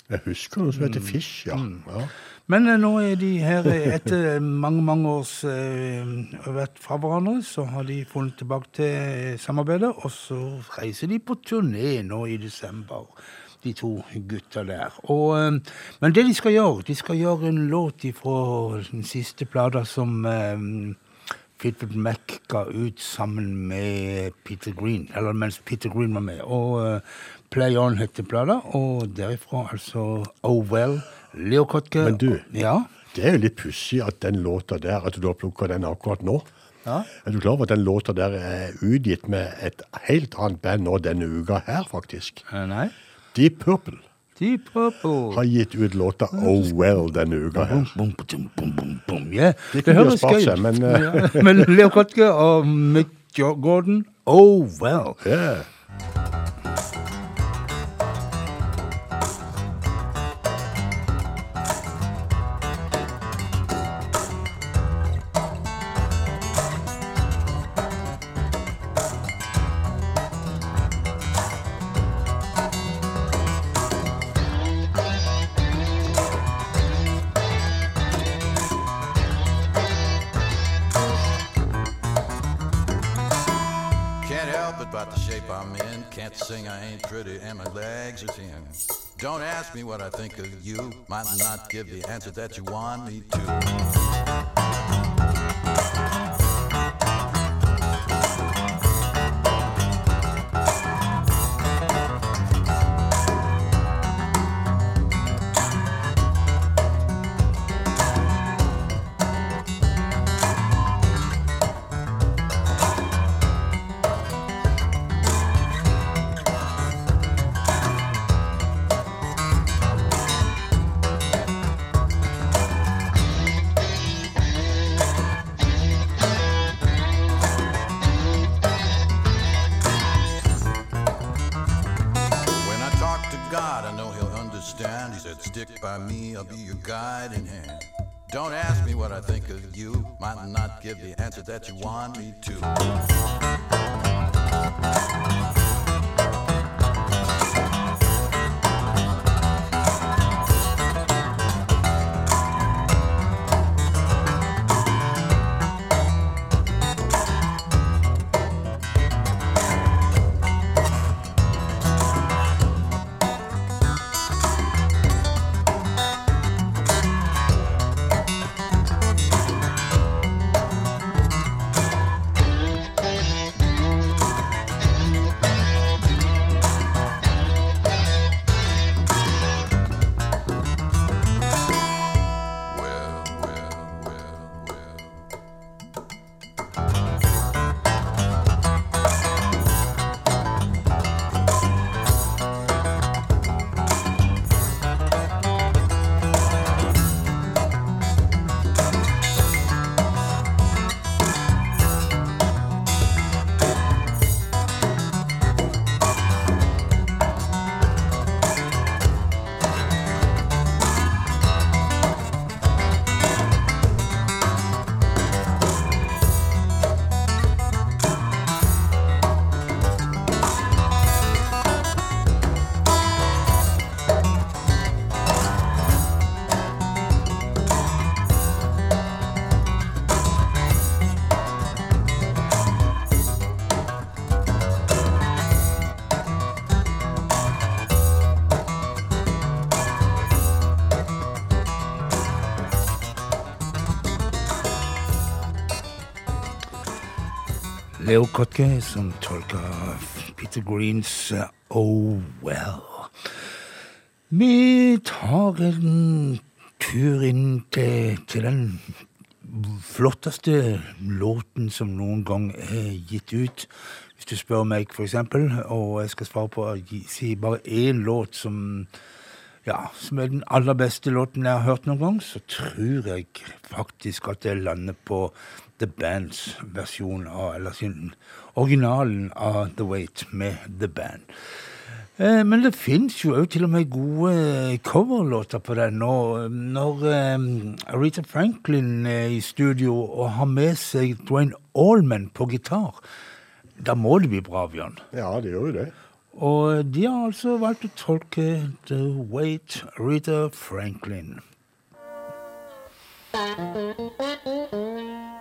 Jeg husker noe som heter Fish, ja. ja. Men eh, nå er de her eh, etter mange, mange års eh, vært fra hverandre, så har de funnet tilbake til eh, samarbeidet, og så reiser de på turné nå i desember, de to gutta der. Og, eh, men det de skal gjøre, de skal gjøre en låt fra den siste plata som eh, Fleetwood Mac ga ut sammen med Peter Green, eller mens Peter Green var med. Og uh, Play On heter plata, og derifra altså Oh Well, Leo Kotke. Men du- Ja? Det er jo litt pussig at den låta der, at du har plukka den akkurat nå. Ja. Er du klar over at den låta der er utgitt med et helt annet band nå denne uka her, faktisk? Eh, Nei. Deep Purple Deep Purple. har gitt ut låta Oh Well denne uka her. Bum, bum, bum. Ja, Det høres gøy ut. men, Ja, Men Leo Kotke og Mick Gordon, oh well. Yeah. What I think of you. Might not give the answer that you want me to. Kotke som tolker Peter Greens eh, Oh Well. Vi tar en tur inn til, til den flotteste låten som noen gang er gitt ut. Hvis du spør meg, for eksempel, og jeg skal svare på å si bare én låt som ja, som er den aller beste låten jeg har hørt noen gang, så tror jeg faktisk at jeg lander på The Bands versjon av, eller sin originalen av The Wait med The Band. Eh, men det fins jo òg til og med gode eh, coverlåter på den. Og når eh, Aretha Franklin er i studio og har med seg Dwayne Allman på gitar, da må det bli bra, Bjørn. Ja, det gjør jo det. Og de har altså valgt å tolke The Wait Rita Franklin. Nazareth.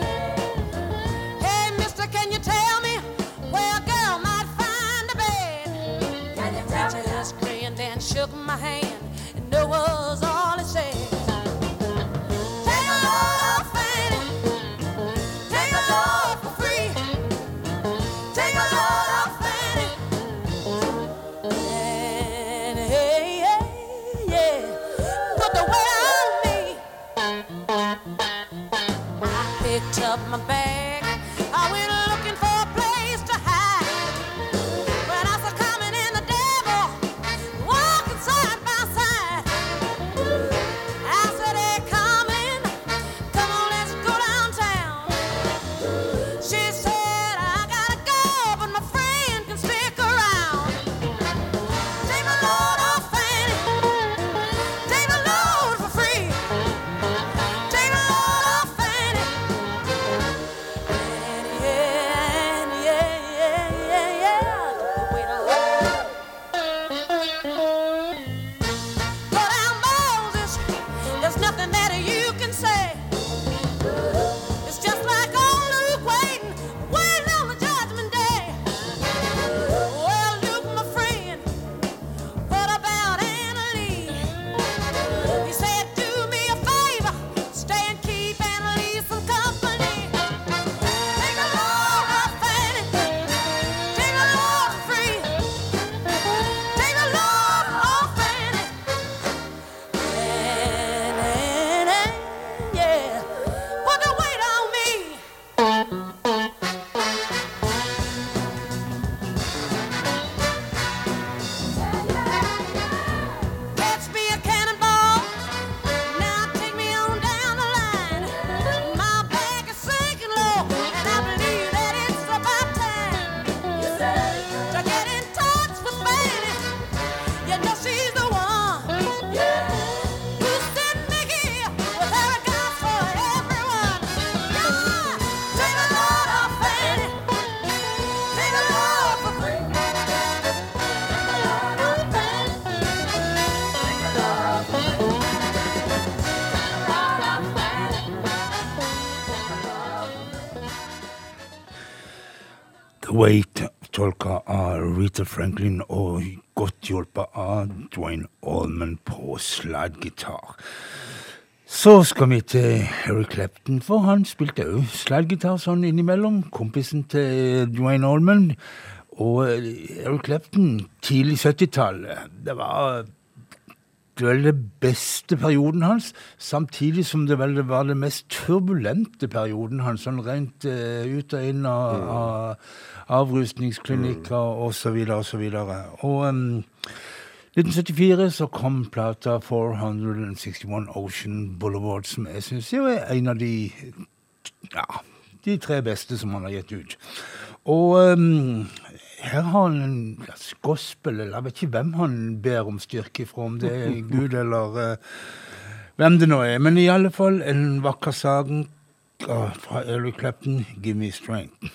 Wait, tolka av Rita Franklin og godt hjulpet av Dwayne Allman på slaggitar. Så skal vi til Harry Clapton, for han spilte òg slaggitar sånn innimellom. Kompisen til Dwayne Allman. Og Harry Clapton, tidlig 70-tallet, det var det var det beste perioden hans, samtidig som det vel var den mest turbulente perioden hans, sånn rent uh, ut og inn av, av avrusningsklinikker og så videre og. Og em, 1974 så kom plata 461 Ocean Boulevard, som jeg syns er en av de ja, de tre beste som han har gitt ut. Og em, her har han en slags gospel, eller jeg vet ikke hvem han ber om styrke fra, om det er Gud eller uh, hvem det nå er. Men i alle fall en vakker sang ah, fra Eric Clapton, 'Give Me Strength'.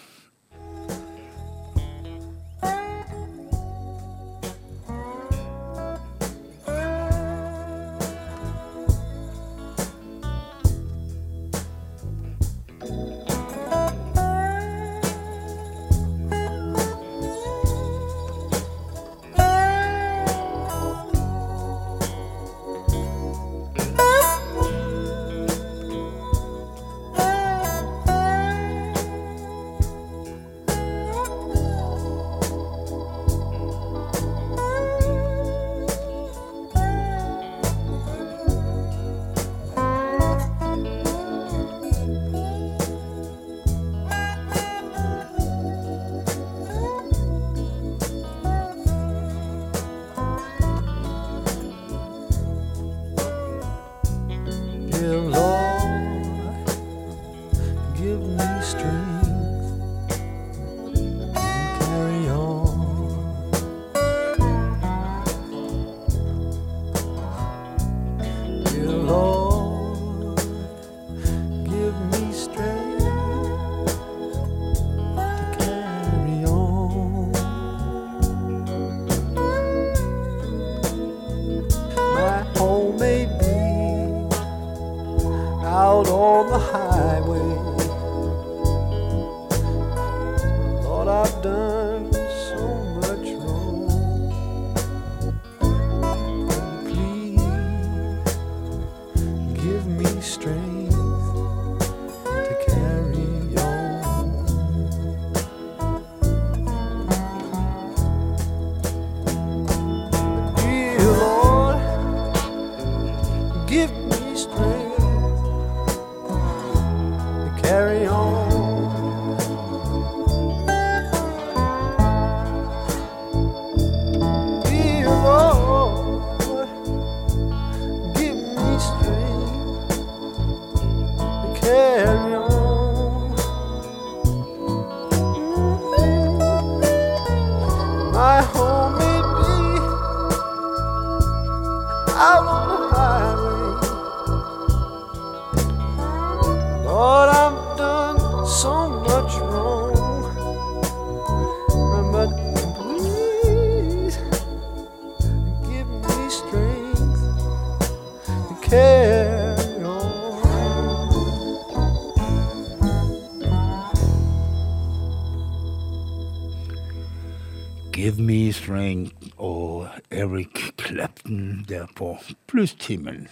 På plusstimen.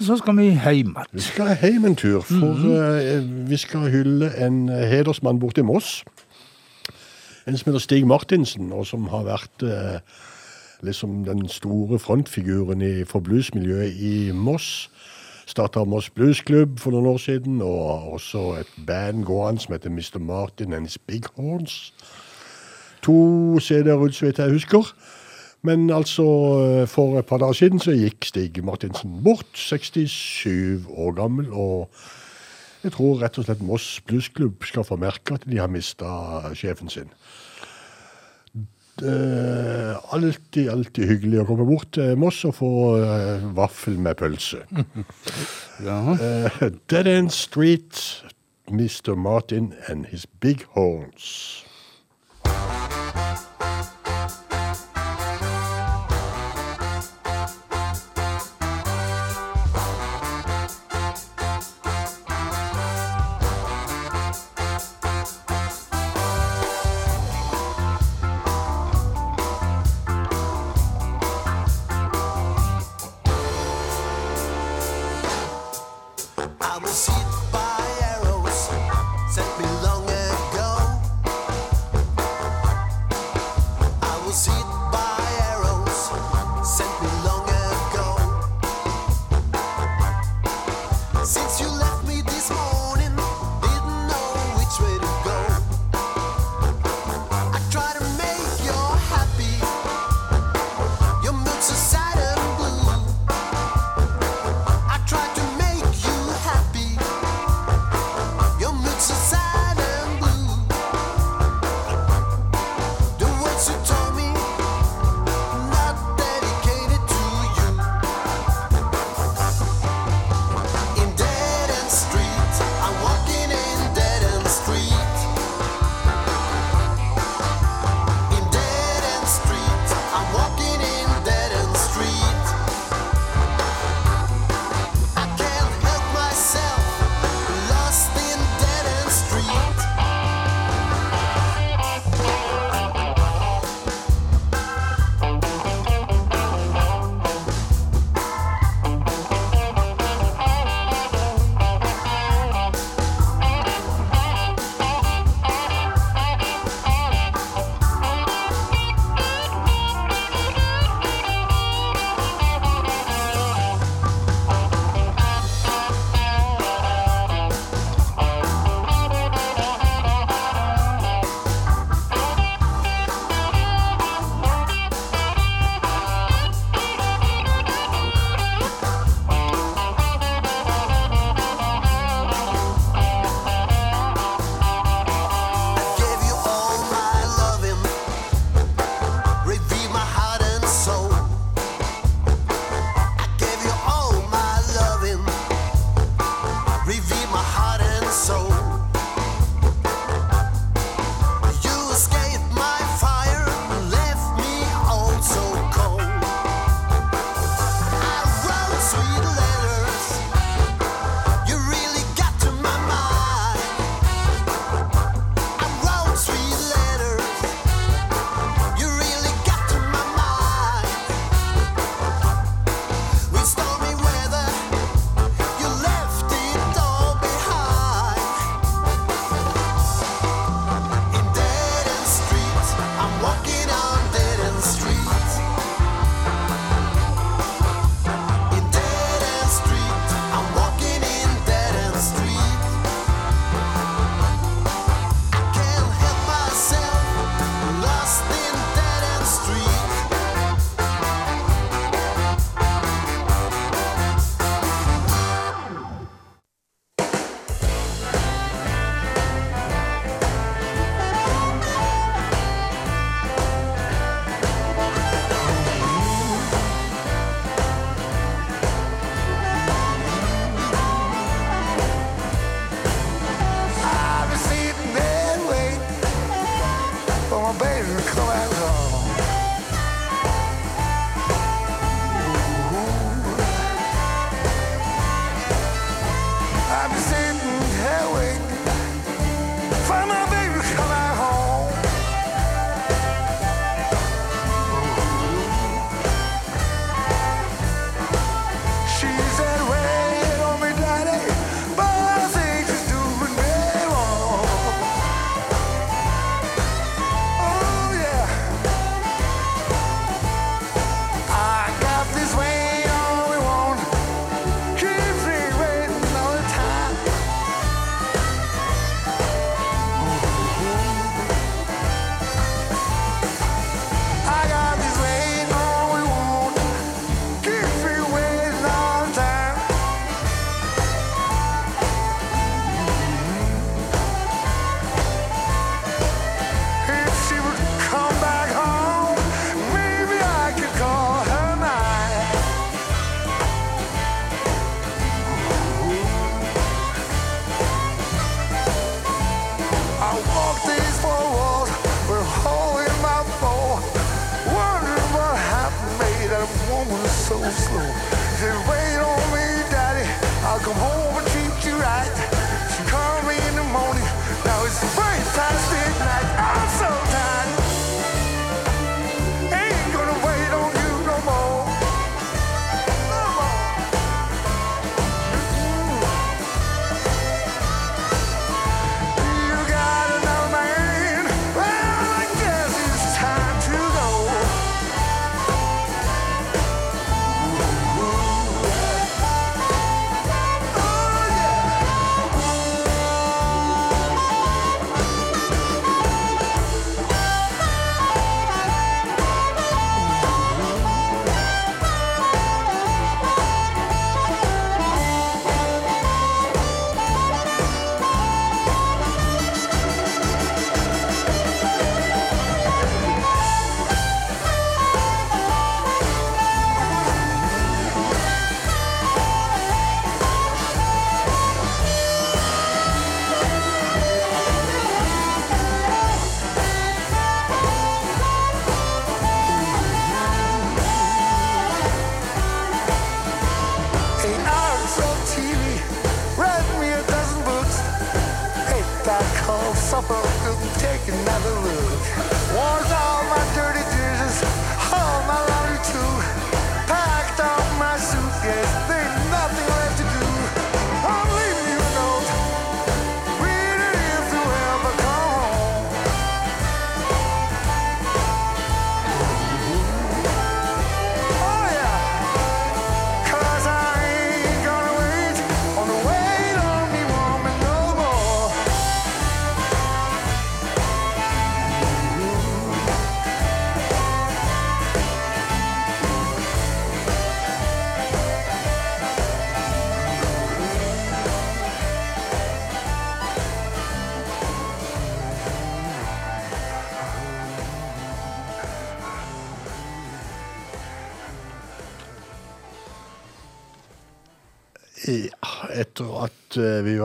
Så skal vi hjem igjen. Vi skal hjem en tur, for eh, vi skal hylle en eh, hedersmann borte i Moss. En som heter Stig Martinsen, og som har vært eh, liksom den store frontfiguren i, for bluesmiljøet i Moss. Starta Moss Bluesklubb for noen år siden, og også et band gående som heter Mr. Martin and His Big Horns. To CD-er ut, så vidt jeg husker. Men altså, eh, for et par dager siden så gikk Stig Martinsen bort, 67 år gammel, og jeg tror rett og slett Moss Bluesklubb skal få merke at de har mista sjefen sin. Eh, alltid, alltid hyggelig å komme bort til Moss og få uh, vaffel med pølse. Eh, Dead End Street, Mr. Martin and his big horns.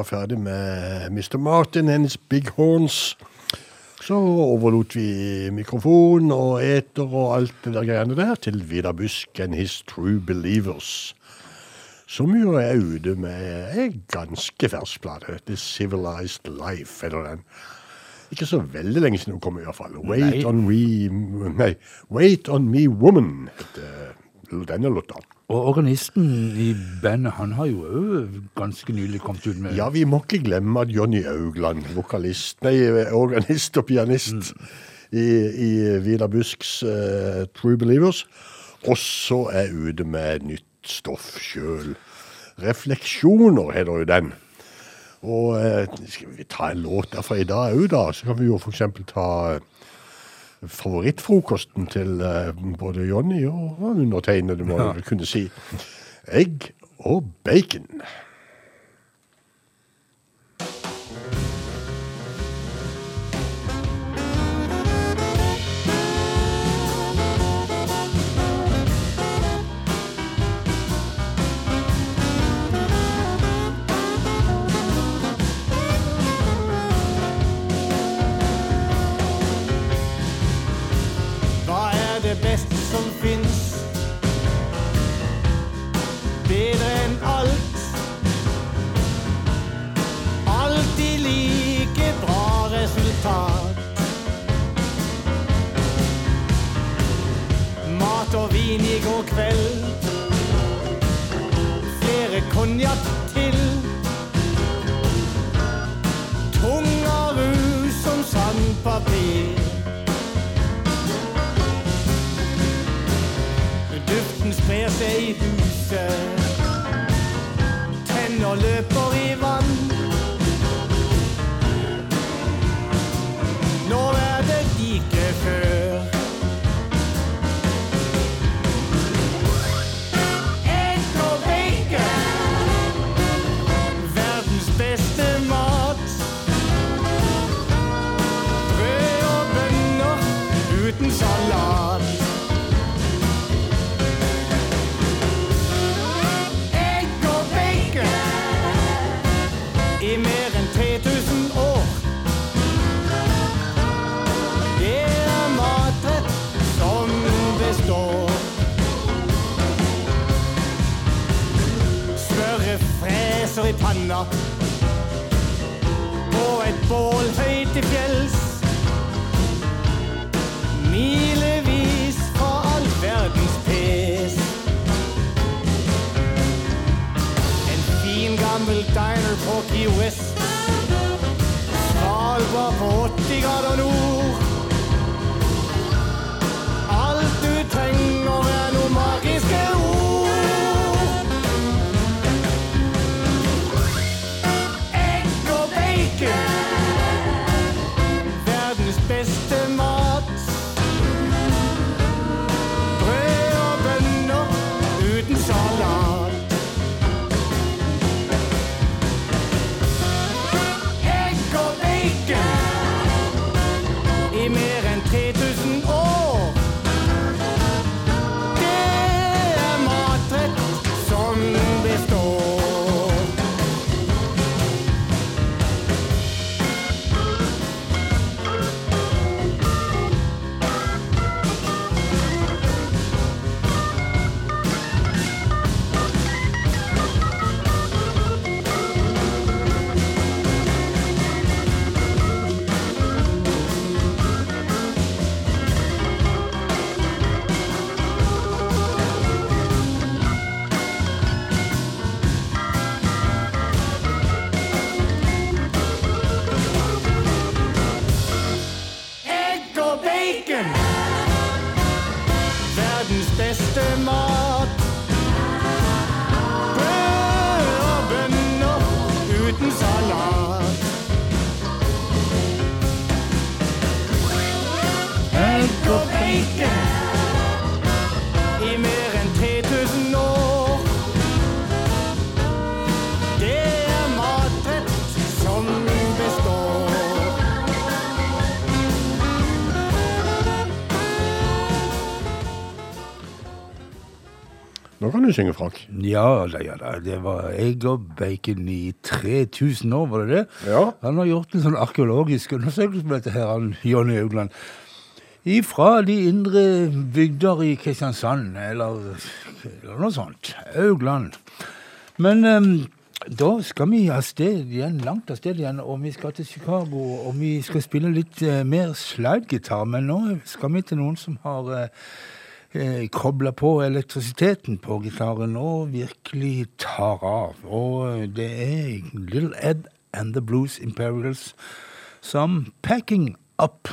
Ferdig med Mr. Martin and his Big Horns, så overlot vi mikrofon og eter og alt det der greiene der til Vidar Busk and his True Believers. Som jo er ute med en ganske fersk plate. The Civilized Life, eller den. Ikke så veldig lenge siden hun kom, i hvert fall. Wait Nei. on me Nei, Wait on me woman, heter denne låta. Og organisten i bandet, han har jo òg ganske nylig kommet ut med Ja, vi må ikke glemme at Johnny Augland, vokalist, nei, organist og pianist i, i Vidar Busks uh, True Believers, også er ute med nytt stoff sjøl. Refleksjoner heter jo den. Og uh, skal vi ta en låt derfra i dag òg, da? Så kan vi jo eksempel ta eh, favorittfrokosten til eh, både Jonny og undertegnede, må Ja. jeg vel kunne si. Egg og bacon. Og vin i går kveld. Flere konjakk til. Tunga rus som sandpapir. Duften sprer seg i huset. Tenner løper du synge, Frank. Ja da, ja da. Det var egg og bacon i 3000 år, var det det? Ja. Han har gjort en sånn arkeologisk undersøkelse på dette her, han Jonny Augland. Ifra de indre bygder i Kristiansand, eller, eller noe sånt. Augland. Men um, da skal vi av sted igjen, langt av sted igjen, og vi skal til Chicago, og vi skal spille litt uh, mer slidegitar, men nå skal vi til noen som har eh, eh, kobler på elektrisiteten på gitaren og virkelig tar av. Og eh, det er Little Ed and the Blues Imperials som Packing Up.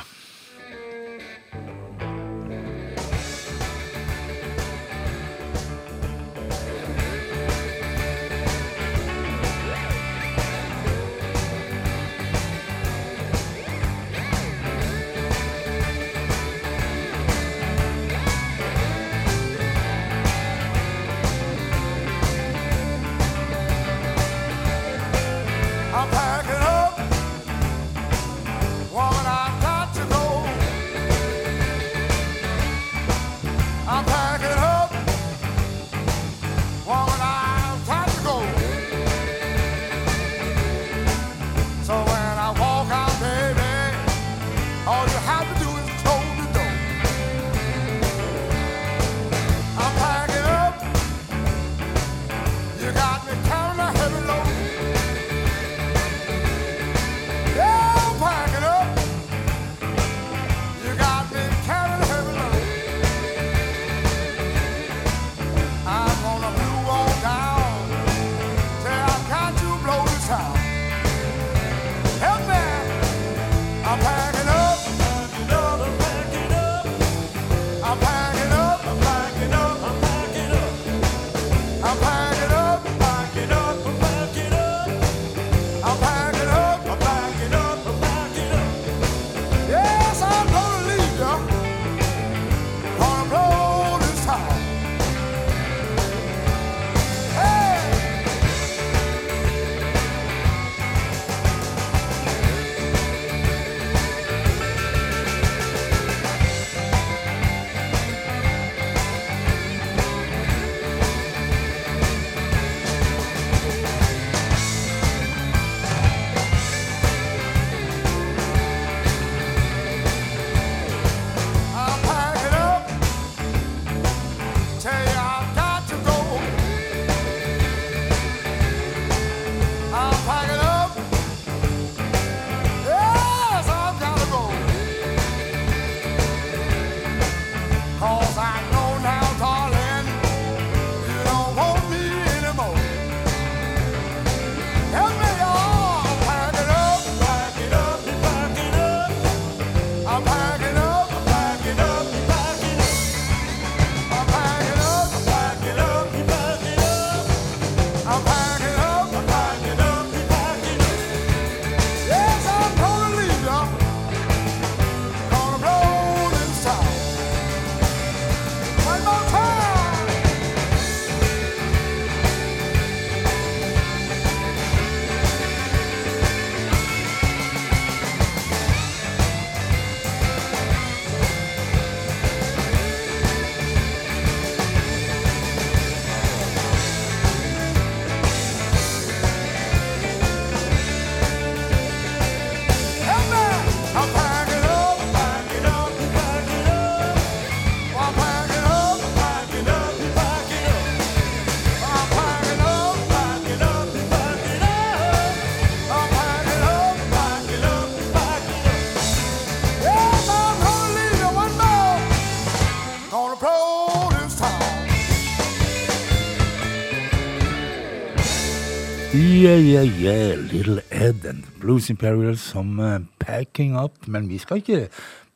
Yeah, yeah, Little Ed and Blues Imperial som eh, packing up. Men vi skal ikke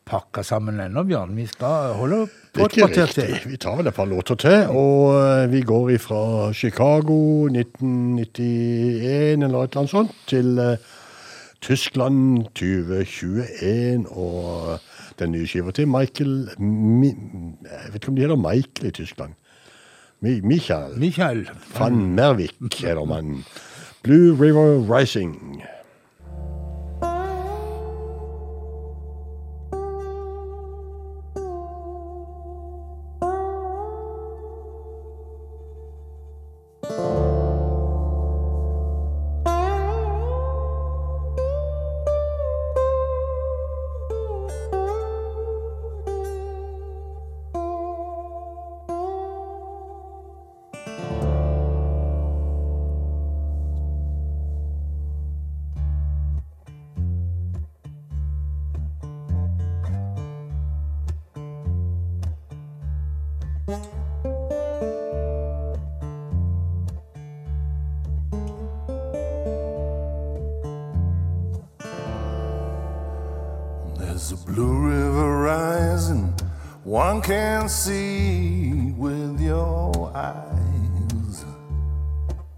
pakke sammen ennå, Bjørn. Vi skal holde på et kvarter til. Vi tar vel et par låter til, og eh, vi går ifra Chicago 1991 eller et eller annet sånt, til eh, Tyskland 2021 og den nye skiva til Michael Mi, Jeg vet ikke om de heter Michael i Tyskland. Mi, Michael. Michael. Van Mervik heter man. Blue River Rising. Can see with your eyes.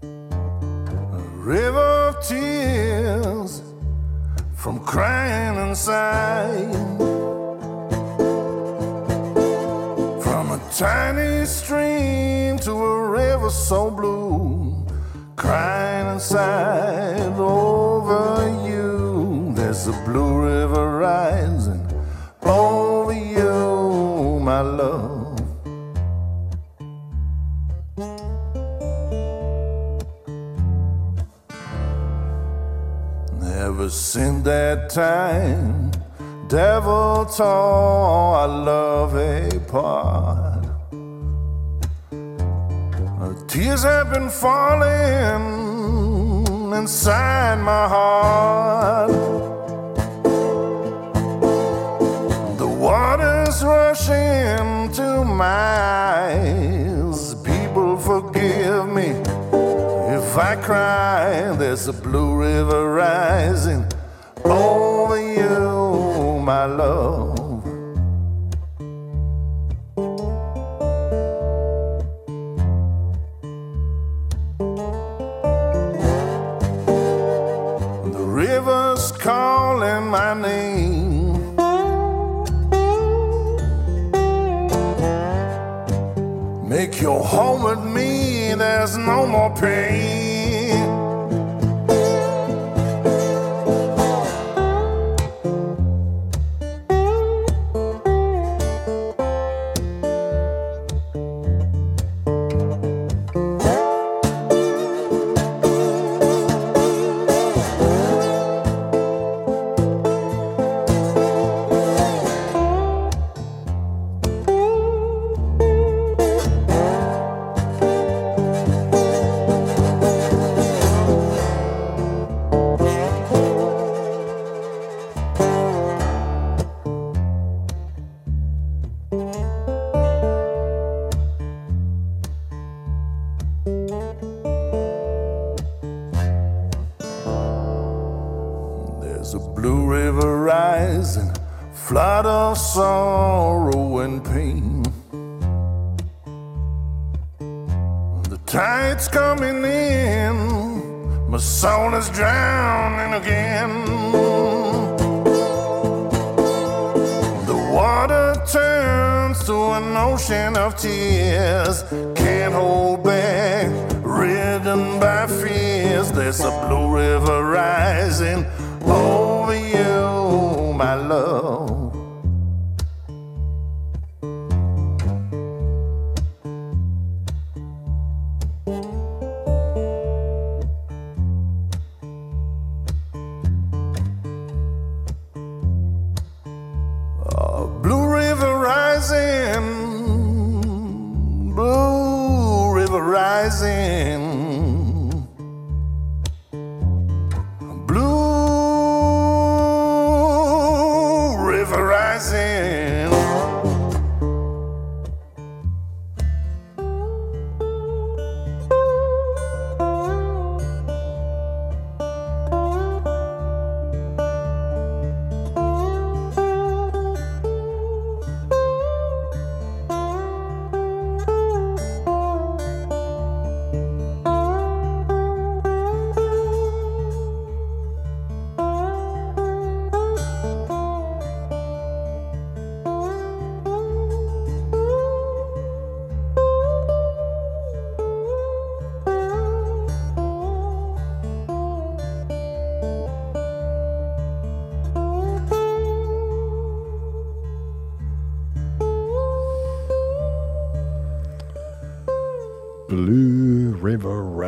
A river of tears from crying sighing. From a tiny stream to a river so blue, crying and that time, devil tore our love apart. Uh, Tears have been falling inside my heart. The water's rushing to my eyes. People, forgive me if I cry. There's a blue river rising over you, my love. The river's calling my name. Make your home with me, there's no more pain.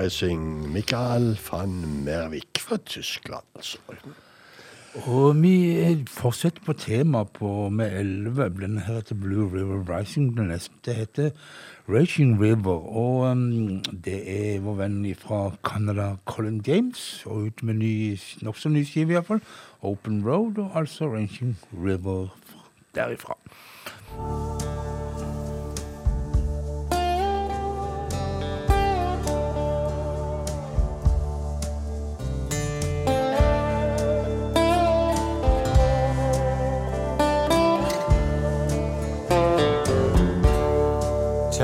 River Michael van Mervik fra Tyskland, altså. Og vi fortsetter på temaet på med 11. Den heter Blue River Rising. Den neste heter Raging River. Og um, det er vår venn fra Canada, Colin James, og ut med ny, nokså ny skive iallfall. Open Road, og altså Raging River derifra.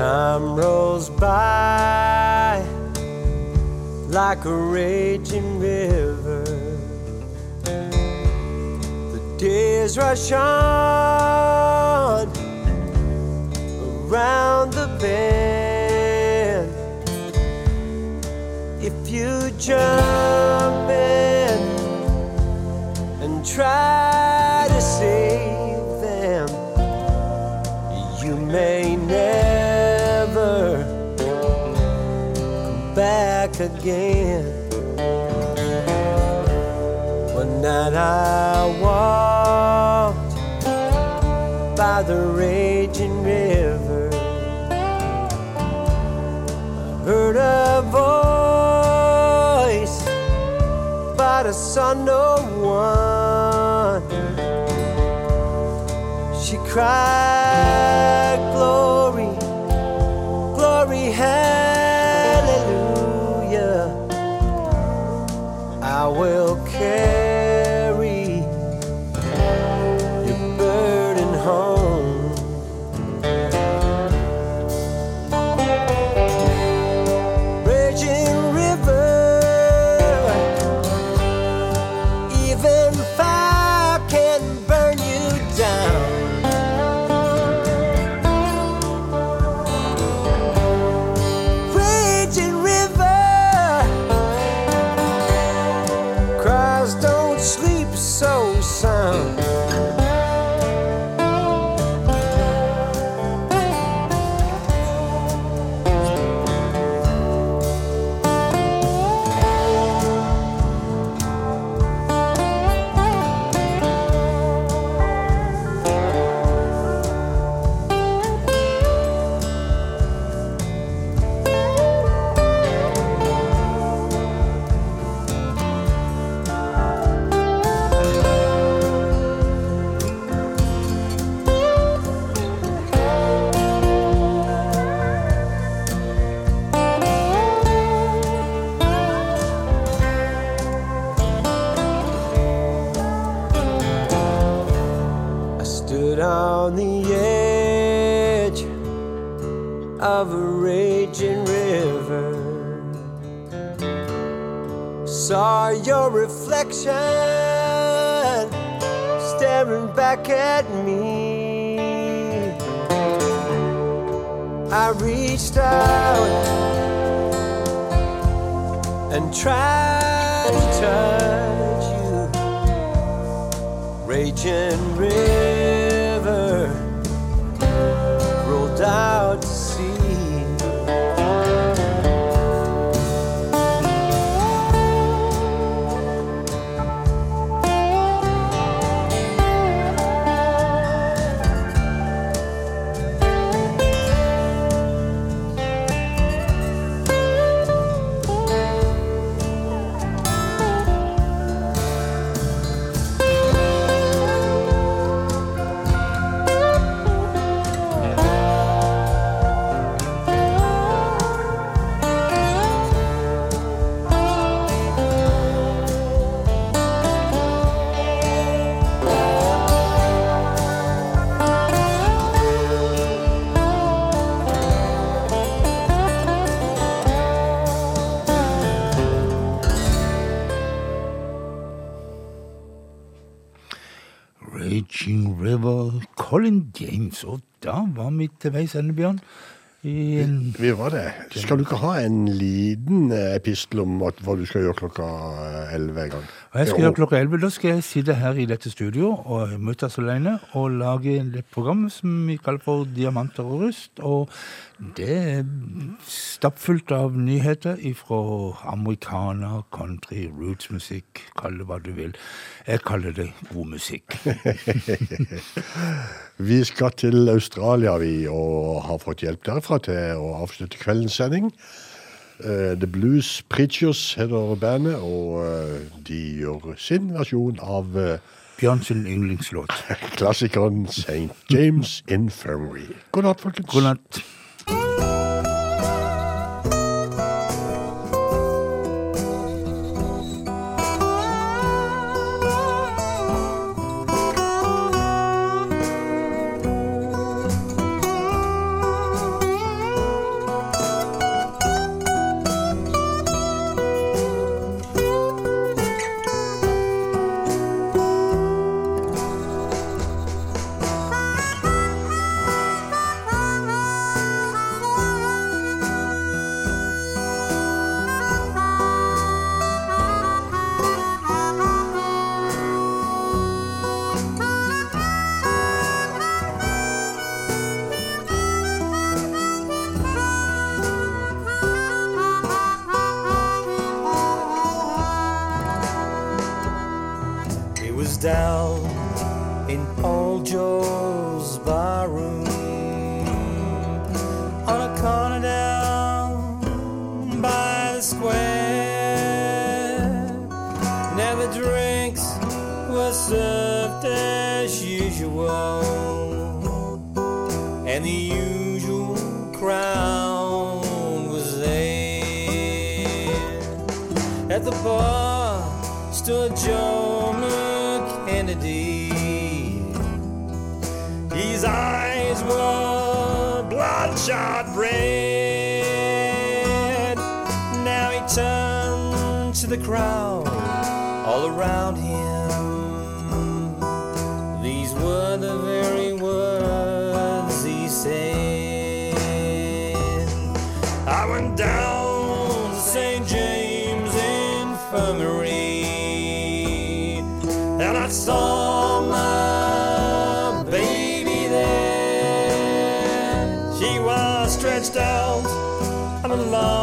Time rolls by like a raging river. The days rush on around the bend. If you jump in and try to save them, you may never back again. One night I walked by the raging river. I heard a voice, but I saw no one. She cried, Glory, glory, hallelujah. will care. 嗯。Til veis ende, Bjørn. i Vi var det. Skal du ikke ha en liten eh, epistel om hva du skal gjøre klokka 11 en gang? Og jeg skal gjøre klokka 11. Da skal jeg sitte her i dette studio og møtes alene og lage et program som vi kaller for Diamanter og rust. Og det er stappfullt av nyheter fra amerikaner, country, rootsmusikk, kall det hva du vil. Jeg kaller det god musikk. Vi skal til Australia, vi, og har fått hjelp derfra til å avslutte kveldens sending. Eh, The Blues Preachers heter bandet, og uh, de gjør sin versjon av uh, Bjørn yndlingslåt. klassikeren St. James Infirmary. God natt, folkens. God natt. Alone.